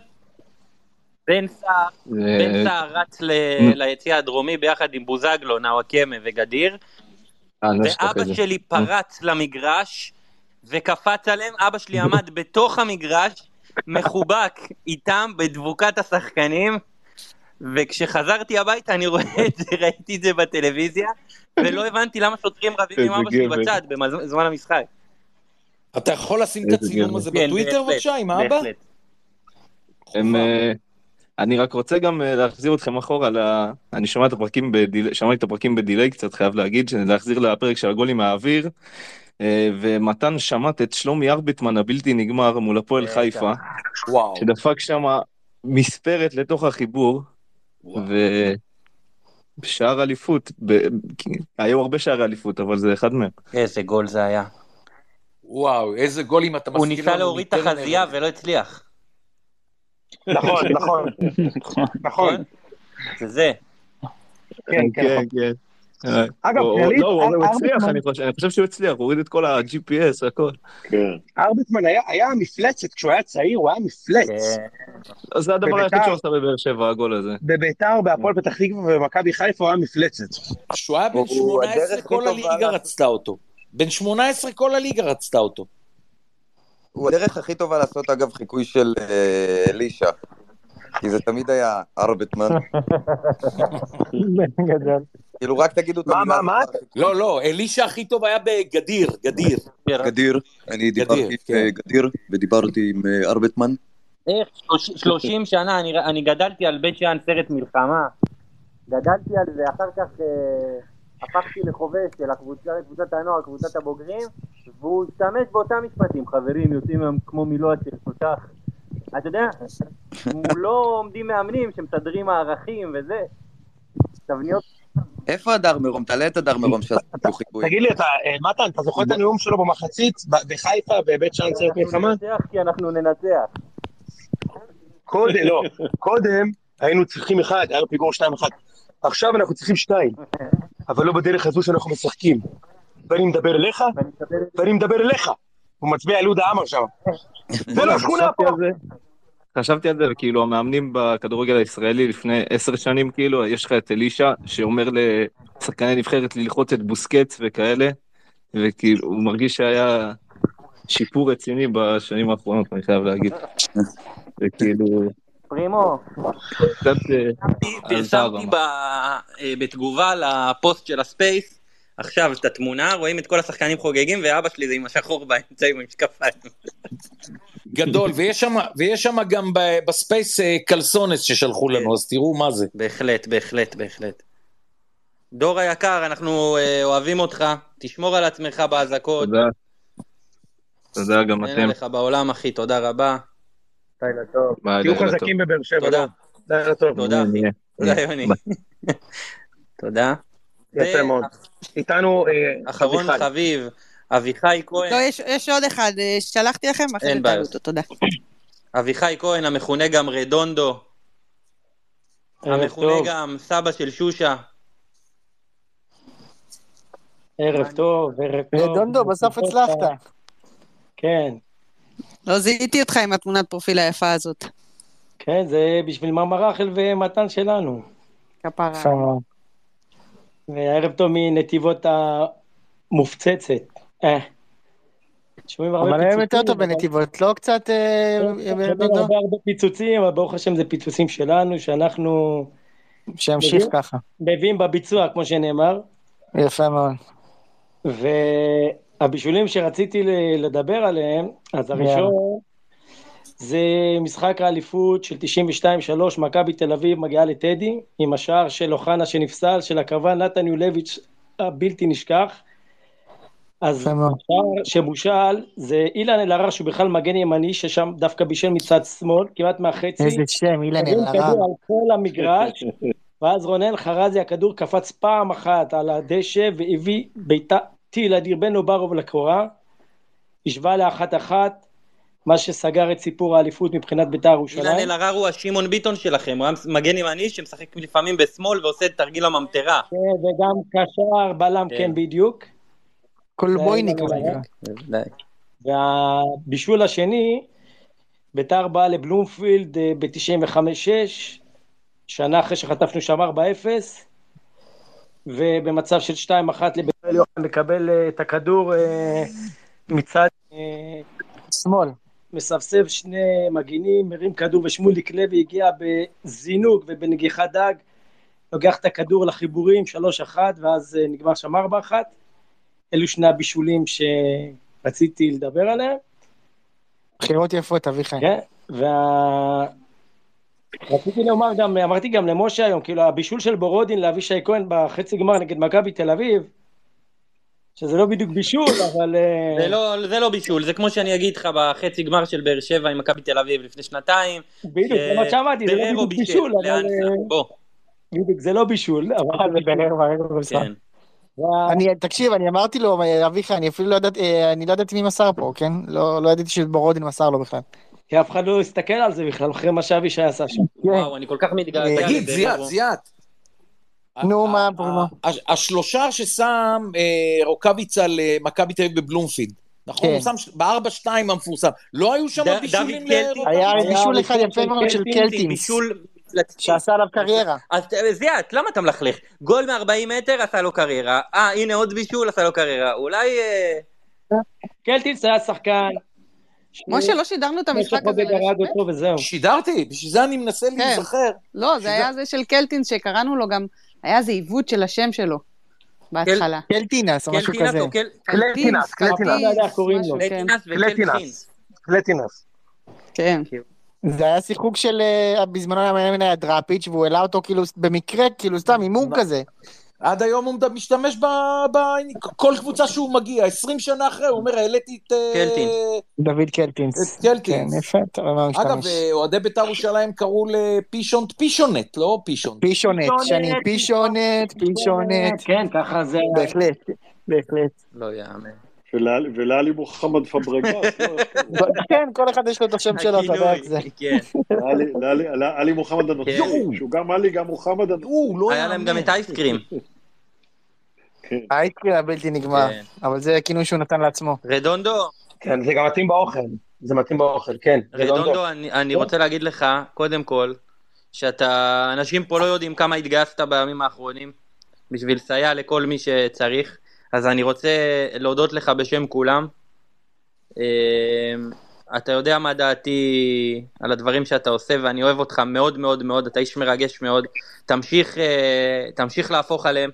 בן סער, זה- בן סער רץ ל- נו. ליציע הדרומי ביחד עם בוזגלו, נאוואקמה וגדיר, אה, ואבא. שלי פרץ למגרש וקפץ עליהם, אבא שלי עמד בתוך המגרש, מחובק איתם בדבוקת השחקנים, וכשחזרתי הביתה אני רואה את זה, ראיתי את זה בטלוויזיה, ולא הבנתי למה שוטרים רבים עם אבא שלי. בצד בזמן המשחק. אתה יכול לשים את הצילום. הזה כן, בטוויטר בבקשה עם? בהחלט. הם, אה, אני רק רוצה גם אה, להחזיר אתכם אחורה, ל... אני שומע את הפרקים בדילי, שמעתי את הפרקים בדיליי קצת, חייב להגיד, להחזיר לפרק של הגולים מהאוויר, אה, ומתן שמט את שלומי ארביטמן הבלתי נגמר מול הפועל חיפה, וואו. שדפק שם מספרת לתוך החיבור, ושער אליפות, ב... היו הרבה שערי אליפות, אבל זה אחד מהם. איזה גול זה היה. וואו, איזה גולים אתה הוא מזכיר ניסה לנו להוריד את. החזייה ולא הצליח. נכון, נכון, נכון. זה זה. כן, כן, נכון. כן. אגב, או- או- כללית, לא, הוא הצליח, אני חושב- אני חושב שהוא הצליח, הוא הוריד את כל ה-GPS, הכל. כן. ארביטמן היה- מפלצת, כשהוא היה צעיר הוא היה מפלץ. אז זה הדבר היחיד שהוא עשה בבאר שבע, הגול הזה. בביתר, בהפועל פתח תקווה ובמכבי חיפה הוא היה מפלצת. כשהוא היה בן הוא 18 הדרך הכי כל הליגה רצתה אותו. בן 18 כל הליגה רצתה אותו. הוא הדרך הכי טובה לעשות אגב חיקוי של אה, אלישע. כי זה תמיד היה ארבטמן. גדול. כאילו רק תגידו את מה, המילה מה. מה? לא, לא, אלישע הכי טוב היה בגדיר, גדיר. גדיר, אני דיברתי עם כן. אה, גדיר ודיברתי עם אה, ארבטמן. איך 30 שנה, אני, אני גדלתי על בית שאן סרט מלחמה, גדלתי על זה, אחר כך אה, הפכתי לחובש של הקבוצה, קבוצת הנוער, קבוצת הבוגרים, והוא השתמש באותם משפטים, חברים יוצאים מהם כמו מילוע של תותח. אתה יודע, מולו עומדים מאמנים שמסדרים הערכים וזה. תבניות איפה הדר מרום? תעלה את הדר מרום שעשו חיקוי. תגיד לי, אה, מתן, אתה זוכר את הנאום שלו במחצית ב- בחיפה, בבית שאן סרט מלחמה? ננצח כי אנחנו ננצח. קודם, לא, קודם היינו צריכים אחד, היה לו פיגור שתיים אחד. עכשיו אנחנו צריכים שתיים, אבל לא בדרך הזו שאנחנו משחקים. ואני מדבר אליך, ואני מדבר אליך. הוא מצביע על יהודה עמר שם. זה לא שכונה פה. חשבתי על זה, וכאילו המאמנים בכדורגל הישראלי לפני עשר שנים, כאילו, יש לך את אלישע, שאומר לשחקני נבחרת ללחוץ את בוסקץ וכאלה, וכאילו, הוא מרגיש שהיה שיפור רציני בשנים האחרונות, אני חייב להגיד. וכאילו, פרימו, פרסמתי אה, בתגובה לפוסט של ה space, עכשיו את התמונה, רואים את כל השחקנים חוגגים, ואבא שלי זה עם השחור באמצע עם המשקפיים. גדול, ויש שם, גם ב- בספייס אה, קלסונס ששלחו לנו, אז תראו מה זה. בהחלט, בהחלט, בהחלט. דור היקר, אנחנו אה, אוהבים אותך, תשמור על עצמך באזעקות, תודה. תודה גם אין אתם. עליך בעולם, אחי, תודה רבה. לילה טוב. תהיו. חזקים בבאר שבע. תודה. לילה טוב. תודה, אחי. תודה, יוני. תודה. יפה מאוד. איתנו אה, אחרון. חביב, אביחי כהן. לא, יש, יש עוד אחד, אה, שלחתי לכם, אחרי זה. תעלו אותו, תודה. אביחי כהן, המכונה גם רדונדו, המכונה גם סבא של שושה. ערב טוב, ערב טוב. רדונדו, בסוף הצלחת. כן, לא זיהיתי אותך עם התמונת פרופיל היפה הזאת. כן, זה בשביל מרמר רחל ומתן שלנו. כפרה. וערב טוב מנתיבות המופצצת. אה. שומעים הרבה אבל היום יותר פיצוצים, טוב בנתיבות, לא קצת, אה, שומעים דודו? הרבה הרבה פיצוצים, אבל ברוך השם זה פיצוצים שלנו, שאנחנו שימשיך ככה. מביאים בביצוע, כמו שנאמר. יפה מאוד. והבישולים שרציתי לדבר עליהם, אז הראשון זה משחק האליפות של 92-3, מכבי תל אביב מגיעה לטדי, עם השער של אוחנה שנפסל, של הקרבן נתן יולביץ' הבלתי נשכח. אז. השער שבושל זה אילן אלהרר שהוא בכלל מגן ימני, ששם דווקא בישל מצד שמאל, כמעט מהחצי. איזה שם, אילן אלהרר. כדור על כל המגרש, ואז רונן חרזי הכדור קפץ פעם אחת על הדשא והביא בעיטה טיל אדיר בין אוברוב לקורה, השווה לאחת אחת, מה שסגר את סיפור האליפות מבחינת בית"ר אילן ירושלים. אלהרר הוא השמעון ביטון שלכם, הוא היה מגן ימני שמשחק לפעמים בשמאל ועושה את תרגיל הממטרה. כן, וגם קשר, בלם, כן. בדיוק. קולבויניק, אילן שנקרא. והבישול השני, בית"ר באה לבלומפילד אה, ב-95-6, שנה אחרי שחטפנו שם 4-0, ובמצב של 2-1 לבית"ר יוחנן לקבל אה, את הכדור אה, מצד אה, שמאל. מסבסב שני מגינים, מרים כדור ושמוליק לוי הגיע בזינוק ובנגיחת דג, לוקח את הכדור לחיבורים, 3-1, ואז נגמר שם 4-1. אלו שני הבישולים שרציתי לדבר עליהם. בחירות יפות, אביחי. כן, וה... רציתי לומר גם, אמרתי גם למשה היום, כאילו הבישול של בורודין לאבישי כהן בחצי גמר נגד מכבי תל אביב, שזה לא בדיוק בישול, אבל... אה, זה לא, זה לא בישול, זה כמו שאני אגיד לך בחצי גמר של באר שבע עם מכבי תל אביב לפני שנתיים. בדיוק, זה מה שאמרתי, זה לא בדיוק בישול, אבל... אה, בוא. בדיוק, זה לא בישול, אבל... כן. אני, תקשיב, אני אמרתי לו, אביחי, אני אפילו לא ידעתי, אה, אני לא ידעתי מי מסר פה, כן? לא לא ידעתי שבורודין מסר לו בכלל. כי אף אחד לא הסתכל על זה בכלל, אחרי מה שאבישי עשה שם. וואו, אני כל כך מתגעגע תגיד. זיאת, זיאת. נו, מה, מה? הש- השלושה ששם אה, רוקאביץ על אה, מכבי תל אביב בבלומפילד, נכון? כן. הוא שם בארבע שתיים המפורסם. לא היו שם בישולים. לרוקאביץ? היה בישול אחד יפה מאוד של קלטינס, שעשה עליו קריירה. אז אה, זיאת, למה אתה מלכלך? גול מ-40 מטר עשה לו קריירה. אה, הנה עוד בישול עשה לו קריירה. אולי... אה, קלטינס היה שחקן. משה, לא שידרנו את המשחק הזה. שידרתי, בשביל זה אני מנסה כן. להיזכר. לא, זה היה זה של קלטינס שקראנו לו גם, היה איזה עיוות של השם שלו בהתחלה. קלטינס או משהו כזה. קלטינס, קלטינס. לא. קלטינס קלטינס. כן. זה היה שיחוק של, אה, בזמנו היה היה דראפיץ' והוא העלה אותו כאילו במקרה, כאילו סתם הימור כזה. עד היום הוא משתמש ב... ב... כל קבוצה שהוא מגיע, 20 שנה אחרי, הוא אומר, העליתי את... אה, קלטינס. דוד קלטינס. את קלטינס. כן, יפה, אגב. אה, אוהדי בית"ר ירושלים קראו לפישונט פישונט, לא פישונט. פישונט, שני פישונט, פישונט. כן, ככה זה... בהחלט, בהחלט. לא יאמן. ולאלי- מוחמד פברגס? כן, כל אחד יש לו את השם שלו, אתה יודע איך זה. הכינוי, כן. לאלי- עלי מוחמד הנוצרי. שהוא גם עלי, גם מוחמד הנוצרי. לא היה להם גם את האייסקרים. כן. האייסקרים הבלתי נגמר, כן. אבל זה כינוי שהוא נתן לעצמו. רדונדו, כן, זה גם מתאים באוכל. זה מתאים באוכל, כן. רדונדו, אני, אני רוצה להגיד לך, קודם כל, שאתה, אנשים פה לא יודעים כמה התגייסת בימים האחרונים בשביל לסייע לכל מי שצריך, אז אני רוצה להודות לך בשם כולם. אמ, אתה יודע מה דעתי על הדברים שאתה עושה, ואני אוהב אותך מאוד מאוד מאוד, אתה איש מרגש מאוד. תמשיך, אה, תמשיך להפוך עליהם.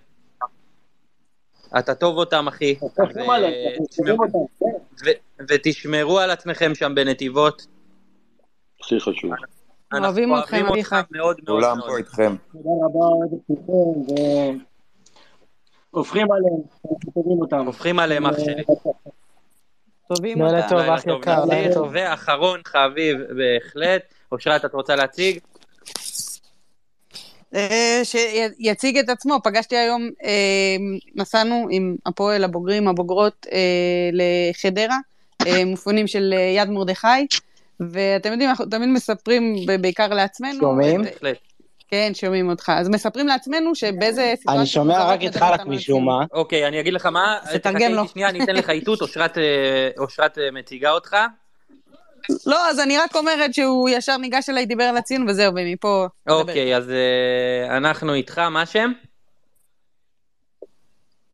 אתה טוב אותם, אחי. אנחנו כן. ותשמרו על עצמכם שם בנתיבות. הכי חשוב. אנחנו אוהבים אתכם, אוהבים אביחי. אותך מאוד מאוד כולם. פה איתכם. תודה רבה, והופכים עליהם, טובים אותם. הופכים עליהם אח שלי. טובים לילה אותה. טוב, לילה אח יקר. לילה. ואחרון חביב בהחלט, אושרת את רוצה להציג? אה, שיציג את עצמו, פגשתי היום, אה, נסענו עם הפועל הבוגרים, הבוגרות, אה, לחדרה, מופנים של יד מרדכי, ואתם יודעים, אנחנו תמיד מספרים בעיקר לעצמנו. שומעים? בהחלט. כן, שומעים אותך. אז מספרים לעצמנו שבאיזה סיטואציה... אני שומע רק את חלק משום מה. אוקיי, אני אגיד לך מה, תתרגם תחכה לו. שנייה, אני אתן לך איתות, אושרת, אה, אושרת אה, מציגה אותך. לא, אז אני רק אומרת שהוא ישר ניגש אליי, דיבר על הציון וזהו, ומפה... אוקיי, אז אה, אנחנו איתך, מה השם?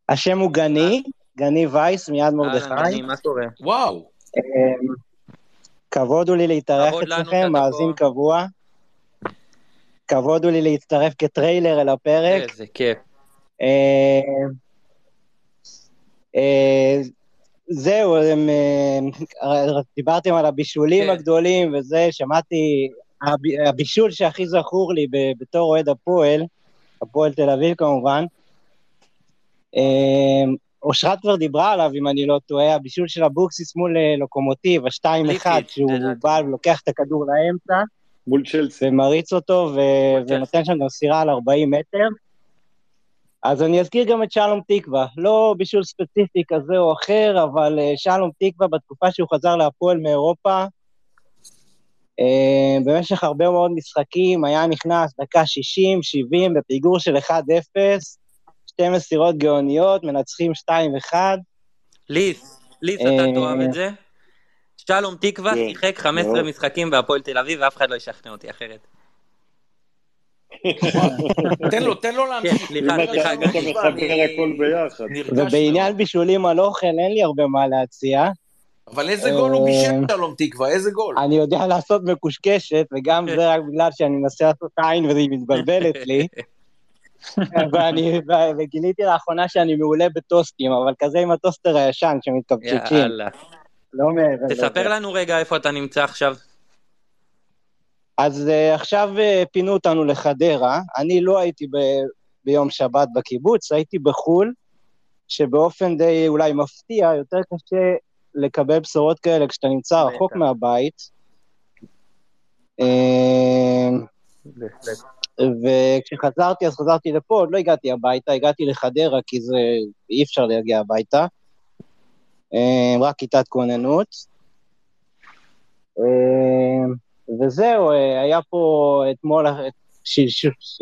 השם הוא גני, גני וייס מיד מרדכי. גני, מה קורה? וואו. כבוד הוא לי להתארח אצלכם, מאזין קבוע. כבוד הוא לי להצטרף כטריילר אל הפרק. איזה כיף. אה, אה, זהו, הם, אה, דיברתם על הבישולים כן. הגדולים וזה, שמעתי, הב- הבישול שהכי זכור לי בתור אוהד הפועל, הפועל תל אביב כמובן, אושרת כבר דיברה עליו, אם אני לא טועה, הבישול של אבוקסיס מול לוקומוטיב, ה-2-1, ליפיץ', שהוא. בא ולוקח את הכדור לאמצע, מול צ'לסי. ומריץ אותו, ו- ונותן שם גם סירה על 40 מטר. אז אני אזכיר גם את שלום תקווה, לא בישול ספציפי כזה או אחר, אבל אה, שלום תקווה בתקופה שהוא חזר להפועל מאירופה, אה, במשך הרבה מאוד משחקים, היה נכנס דקה 60, 70, בפיגור של 1-0, שתי מסירות גאוניות, מנצחים 2-1. ליס, ליס, אה, אתה תאהב את זה? שלום תקווה כן, שיחק 15 מאוד. משחקים בהפועל תל אביב ואף אחד לא ישכנע אותי אחרת. תן לו, תן לו כן, להמשיך. סליחה, אם אתה סליחה, אם אתה גני. מחבר הכל ביחד. נרגש מאוד. ובעניין בישולים על אוכל אין לי הרבה מה להציע. אבל איזה גול הוא אה, בישל שלום תקווה, איזה גול. אני יודע לעשות מקושקשת, וגם זה רק בגלל שאני מנסה לעשות עין וזה מתבלבל אצלי. ואני, וגיליתי לאחרונה שאני מעולה בטוסטים, אבל כזה עם הטוסטר הישן שמתקבצ'צ'ים, יאללה. לא מעבר. תספר לנו רגע איפה אתה נמצא עכשיו. אז uh, עכשיו uh, פינו אותנו לחדרה, אני לא הייתי ב- ביום שבת בקיבוץ, הייתי בחו"ל, שבאופן די אולי מפתיע, יותר קשה לקבל בשורות כאלה כשאתה נמצא רחוק מהבית. אה, וכשחזרתי, אז חזרתי לפה, עוד לא הגעתי הביתה, הגעתי לחדרה, כי זה, אי אפשר להגיע הביתה. אה, רק כיתת כוננות. אה, וזהו, אה, היה פה אתמול,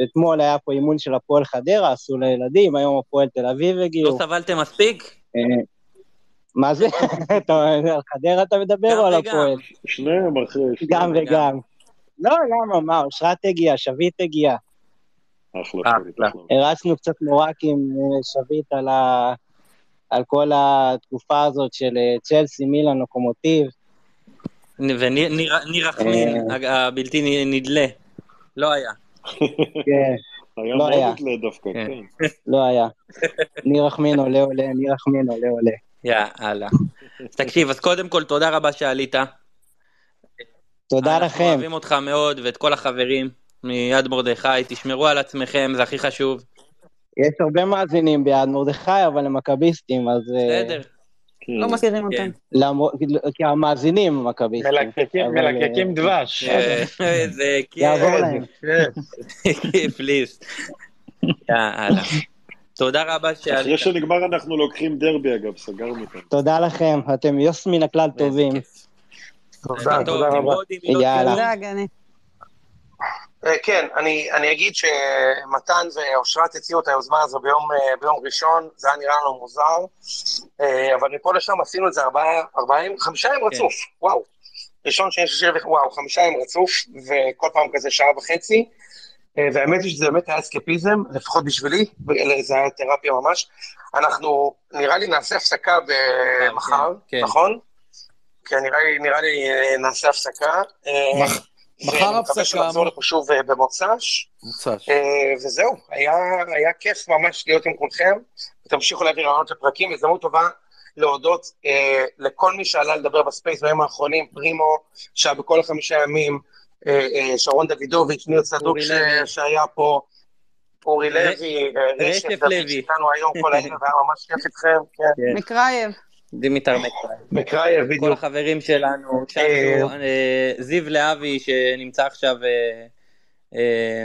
אתמול היה פה אימון של הפועל חדרה, עשו לילדים, היום הפועל תל אביב הגיעו. לא סבלתם מספיק? מה זה? אתה- על חדרה אתה מדבר או על. הפועל? שניהם אחרי... גם וגם. לא, למה, מה, אושרת הגיעה, שביט הגיעה. אחלה. הרצנו קצת מורק עם שביט על, ה... על כל התקופה הזאת של אה, צ'לסי, מילאן, לוקומוטיב. וניר רחמין, הג- הבלתי נדלה. לא היה. כן, היה לא מאוד היה. נתלה דווקא, כן. כן. לא היה. ניר רחמין עולה עולה, ניר רחמין עולה עולה. יאללה. תקשיב, אז קודם כל תודה רבה שעלית. תודה אנחנו לכם. אוהבים אותך מאוד ואת כל החברים מיד מרדכי, תשמרו על עצמכם, זה הכי חשוב. יש הרבה מאזינים ביד מרדכי, אבל הם מכביסטים, אז... אה, בסדר. כן. לא מכירים אותם. כן. כי המאזינים הם מכביסטים. מלקקים- אה, דבש. אה, איזה כיף. יעבור להם. כיף ליס. יאללה. תודה רבה אחרי שעלית. שנגמר אנחנו לוקחים דרבי אגב, סגרנו אותם. תודה לכם, אתם יוס מן הכלל טובים. תודה, תודה רבה. מילות יאללה. סיום. תודה, גני. אה, כן, אני, אני אגיד שמתן ואושרת הציעו את היוזמה הזו ביום, אה, ביום ראשון, זה היה נראה לנו מוזר, אה, אבל מפה לשם עשינו את זה ארבעה, ארבעה ימים, חמישה ימים רצוף, וואו. ראשון, שני, שלישי, וואו, חמישה ימים רצוף, וכל פעם כזה שעה וחצי. אה, והאמת היא שזה באמת היה אסקפיזם, לפחות בשבילי, זה היה תרפיה ממש. אנחנו, נראה לי נעשה הפסקה במחר, כן. נכון? כן, נראה לי, נראה לי אה, נעשה הפסקה. אה, מח- מחר ואני מקווה הפסקה. שנחזור לפה שוב אה, במוצ"ש. מוצ"ש. אה, וזהו, היה, היה כיף ממש להיות עם כולכם, ותמשיכו להביא רעיונות לפרקים, הזדמנות טובה להודות אה, לכל מי שעלה לדבר ב space בימים האחרונים, פרימו, שהיה בכל החמישה ימים, אה, אה, שרון דוידוביץ', ניר צדוק ש. שהיה פה, אורי ר- לוי, אה, רשף דוד לוי. שאיתנו היום כל הערב, היה ממש כיף איתכם, כן, כן. מקרייב. דימיטר מקראי. כל בדיוק. החברים שלנו, אה, אה, זיו להבי שנמצא עכשיו, אה,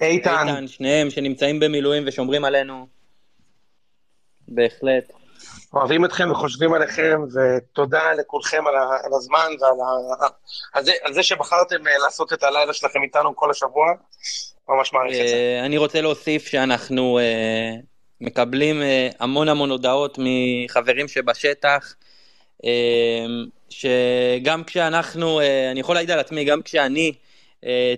איתן, איתן, שניהם שנמצאים במילואים ושומרים עלינו. בהחלט. אוהבים אתכם וחושבים עליכם, ותודה לכולכם על, ה, על הזמן ועל ה, על, זה, על זה שבחרתם לעשות את הלילה שלכם איתנו כל השבוע. ממש מעריך את זה. אני רוצה להוסיף שאנחנו מקבלים אה, המון המון הודעות מחברים שבשטח, אה, שגם כשאנחנו, אה, אני יכול להעיד על עצמי, גם כשאני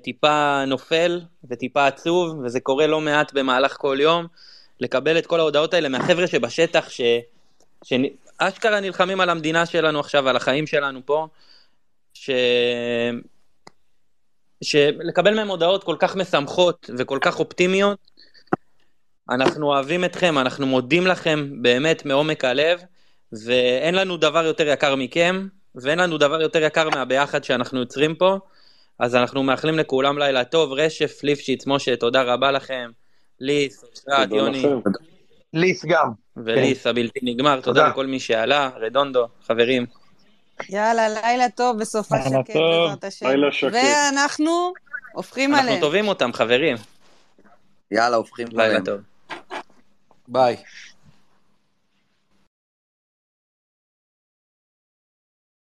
טיפה נופל וטיפה עצוב, וזה קורה לא מעט במהלך כל יום, לקבל את כל ההודעות האלה מהחבר'ה שבשטח, ש... שאשכרה נלחמים על המדינה שלנו עכשיו, על החיים שלנו פה, ש... שלקבל מהם הודעות כל כך משמחות וכל כך אופטימיות, אנחנו אוהבים אתכם, אנחנו מודים לכם באמת מעומק הלב, ואין לנו דבר יותר יקר מכם, ואין לנו דבר יותר יקר מהביחד שאנחנו יוצרים פה, אז אנחנו מאחלים לכולם לילה טוב, רשף, ליפשיץ, משה, תודה רבה לכם, ליס, אושרת, יוני. ליס גם. וליס הבלתי נגמר, תודה לכל מי שעלה, רדונדו, חברים. יאללה, לילה טוב וסופה לילה שקט טוב, בעזרת השם. לילה שקט. ואנחנו הופכים עליהם. אנחנו תובעים אותם, חברים. יאללה, הופכים לילה טוב. Bye.